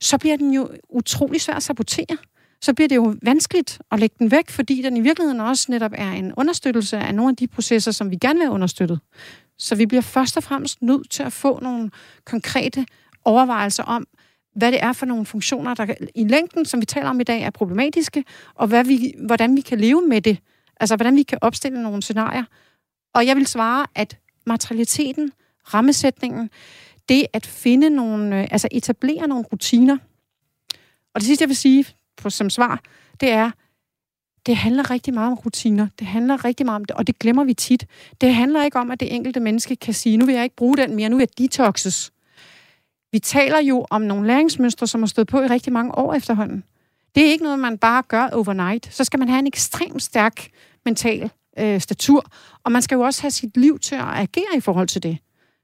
så bliver den jo utrolig svær at sabotere. Så bliver det jo vanskeligt at lægge den væk, fordi den i virkeligheden også netop er en understøttelse af nogle af de processer, som vi gerne vil have understøttet. Så vi bliver først og fremmest nødt til at få nogle konkrete overvejelser om, hvad det er for nogle funktioner, der i længden, som vi taler om i dag, er problematiske, og hvad vi, hvordan vi kan leve med det Altså, hvordan vi kan opstille nogle scenarier. Og jeg vil svare, at materialiteten, rammesætningen, det at finde nogle, øh, altså etablere nogle rutiner. Og det sidste, jeg vil sige på, som svar, det er, det handler rigtig meget om rutiner. Det handler rigtig meget om det, og det glemmer vi tit. Det handler ikke om, at det enkelte menneske kan sige, nu vil jeg ikke bruge den mere, nu vil jeg detoxes. Vi taler jo om nogle læringsmønstre, som har stået på i rigtig mange år efterhånden. Det er ikke noget, man bare gør overnight. Så skal man have en ekstremt stærk mental øh, statur, og man skal jo også have sit liv til at agere i forhold til det.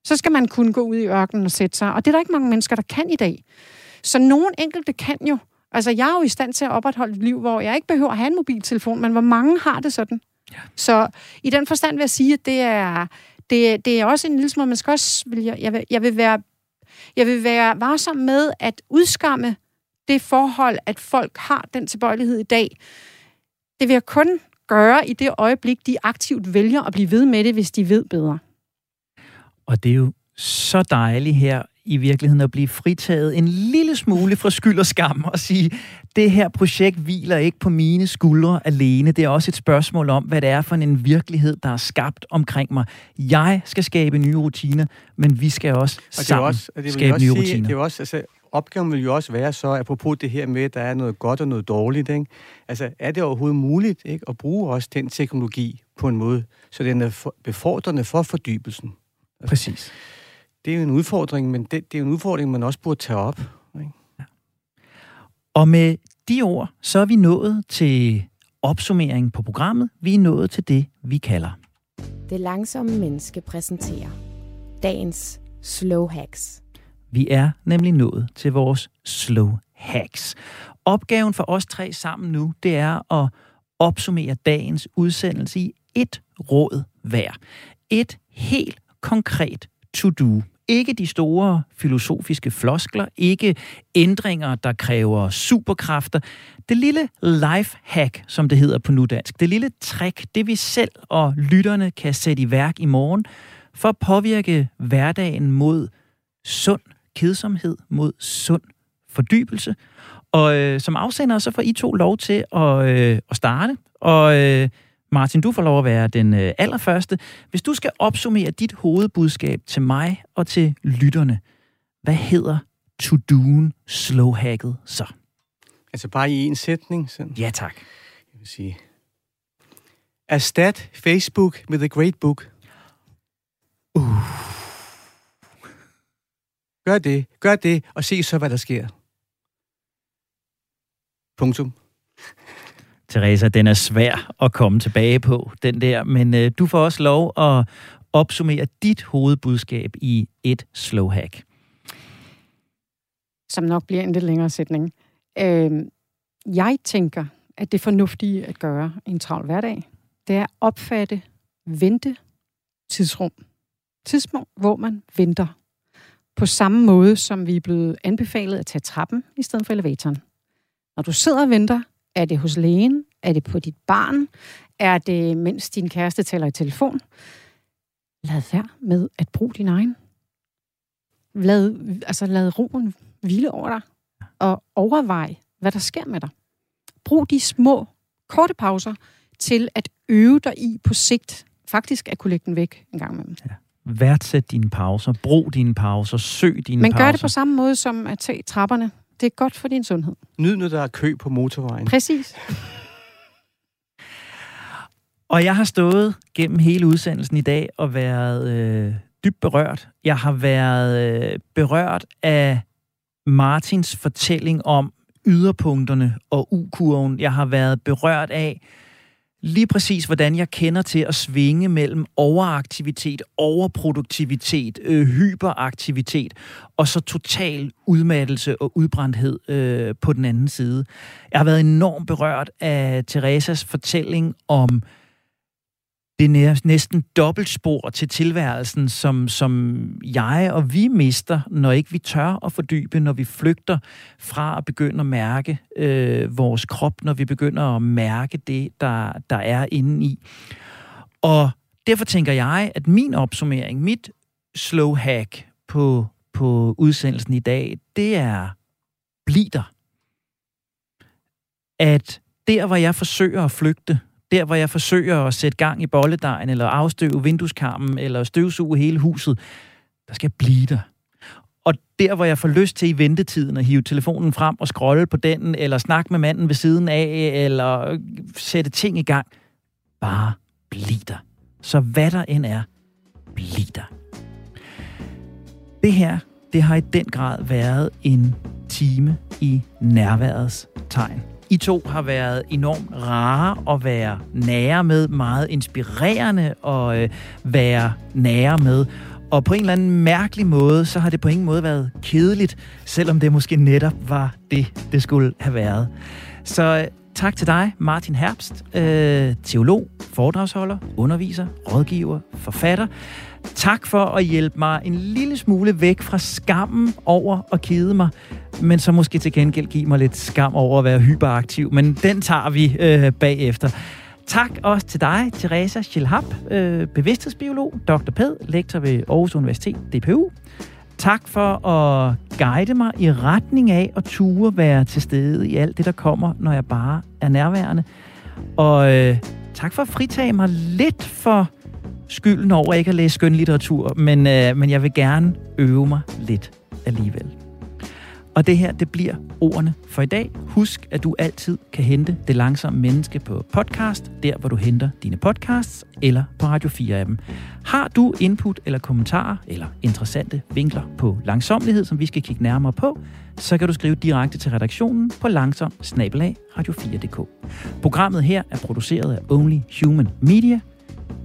Så skal man kunne gå ud i ørkenen og sætte sig, og det er der ikke mange mennesker, der kan i dag. Så nogen enkelte kan jo. Altså, jeg er jo i stand til at opretholde et liv, hvor jeg ikke behøver at have en mobiltelefon, men hvor mange har det sådan. Ja. Så i den forstand vil jeg sige, at det er, det, det er også en lille smule, man skal også, vil jeg, jeg, vil, jeg, vil være, jeg vil være varsom med at udskamme det forhold, at folk har den tilbøjelighed i dag. Det vil jeg kun gøre i det øjeblik, de aktivt vælger at blive ved med det, hvis de ved bedre. Og det er jo så dejligt her i virkeligheden at blive fritaget en lille smule fra skyld og skam og sige, det her projekt hviler ikke på mine skuldre alene. Det er også et spørgsmål om, hvad det er for en virkelighed, der er skabt omkring mig. Jeg skal skabe nye rutiner, men vi skal også sammen også, skabe nye sige, rutiner. Det er også, altså, opgaven vil jo også være så, apropos det her med, at der er noget godt og noget dårligt, ikke? Altså, er det overhovedet muligt ikke, at bruge også den teknologi på en måde, så den er befordrende for fordybelsen? Præcis. Det er jo en udfordring, men det, det er en udfordring, man også burde tage op. Ikke? Og med de ord, så er vi nået til opsummering på programmet. Vi er nået til det, vi kalder. Det langsomme menneske præsenterer dagens slow hacks. Vi er nemlig nået til vores slow hacks. Opgaven for os tre sammen nu, det er at opsummere dagens udsendelse i et råd hver. Et helt konkret to-do. Ikke de store filosofiske floskler, ikke ændringer, der kræver superkræfter. Det lille life hack, som det hedder på nudansk, det lille trick, det vi selv og lytterne kan sætte i værk i morgen, for at påvirke hverdagen mod sund kedsomhed, mod sund fordybelse. Og øh, som afsender, så får I to lov til at, øh, at starte. Og øh, Martin, du får lov at være den øh, allerførste. Hvis du skal opsummere dit hovedbudskab til mig og til lytterne, hvad hedder to-doen slowhacket så? Altså bare i en sætning. Sådan. Ja, tak. Jeg vil sige. Erstat Facebook med The Great Book. Uh. Gør det. Gør det, og se så, hvad der sker. Punktum. Teresa, den er svær at komme tilbage på, den der, men øh, du får også lov at opsummere dit hovedbudskab i et slow hack. Som nok bliver en lidt længere sætning. Øh, jeg tænker, at det fornuftige at gøre i en travl hverdag, det er at opfatte vente tidsrum. Tidspunkt, hvor man venter. På samme måde, som vi er blevet anbefalet at tage trappen i stedet for elevatoren. Når du sidder og venter, er det hos lægen? Er det på dit barn? Er det, mens din kæreste taler i telefon? Lad være med at bruge din egen. Lad, altså lad roen hvile over dig, og overvej, hvad der sker med dig. Brug de små, korte pauser til at øve dig i på sigt faktisk at kunne lægge den væk en gang imellem. Ja. Værdsæt dine pauser, brug dine pauser, søg dine Men pauser. gør det på samme måde som at tage trapperne. Det er godt for din sundhed. Nyd, når der er kø på motorvejen. Præcis. (laughs) Og jeg har stået gennem hele udsendelsen i dag og været øh, dybt berørt. Jeg har været øh, berørt af Martins fortælling om yderpunkterne og U-kurven. Jeg har været berørt af lige præcis, hvordan jeg kender til at svinge mellem overaktivitet, overproduktivitet, øh, hyperaktivitet og så total udmattelse og udbrændthed øh, på den anden side. Jeg har været enormt berørt af Teresas fortælling om det er næsten dobbeltspor til tilværelsen, som, som jeg og vi mister, når ikke vi tør at fordybe, når vi flygter fra at begynde at mærke øh, vores krop, når vi begynder at mærke det, der, der er inde i. Og derfor tænker jeg, at min opsummering, mit slow hack på, på udsendelsen i dag, det er bliv der. At der, hvor jeg forsøger at flygte, der, hvor jeg forsøger at sætte gang i bolledejen, eller afstøve vindueskarmen, eller støvsuge hele huset, der skal jeg blive der. Og der, hvor jeg får lyst til i ventetiden at hive telefonen frem og scrolle på den, eller snakke med manden ved siden af, eller sætte ting i gang, bare bliv der. Så hvad der end er, bliv der. Det her, det har i den grad været en time i nærværets tegn. I to har været enormt rare at være nære med, meget inspirerende at øh, være nære med. Og på en eller anden mærkelig måde, så har det på ingen måde været kedeligt, selvom det måske netop var det, det skulle have været. Så øh, tak til dig, Martin Herbst, øh, teolog, foredragsholder, underviser, rådgiver, forfatter. Tak for at hjælpe mig en lille smule væk fra skammen over at kede mig, men så måske til gengæld give mig lidt skam over at være hyperaktiv. Men den tager vi øh, bagefter. Tak også til dig, Teresa Schilhab, øh, bevidsthedsbiolog, Dr. Ped, lektor ved Aarhus Universitet, DPU. Tak for at guide mig i retning af at ture være til stede i alt det, der kommer, når jeg bare er nærværende. Og øh, tak for at fritage mig lidt for skylden over ikke at læse skønlitteratur, men, øh, men jeg vil gerne øve mig lidt alligevel. Og det her, det bliver ordene for i dag. Husk, at du altid kan hente Det Langsomme Menneske på podcast, der hvor du henter dine podcasts, eller på Radio 4-appen. Har du input eller kommentarer, eller interessante vinkler på langsomlighed, som vi skal kigge nærmere på, så kan du skrive direkte til redaktionen på langsom radio4.dk. Programmet her er produceret af Only Human Media.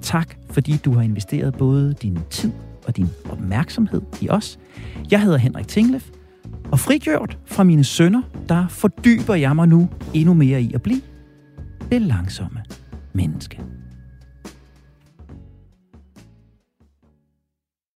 Tak, fordi du har investeret både din tid og din opmærksomhed i os. Jeg hedder Henrik Tinglef, og frigjort fra mine sønner, der fordyber jeg mig nu endnu mere i at blive det langsomme menneske.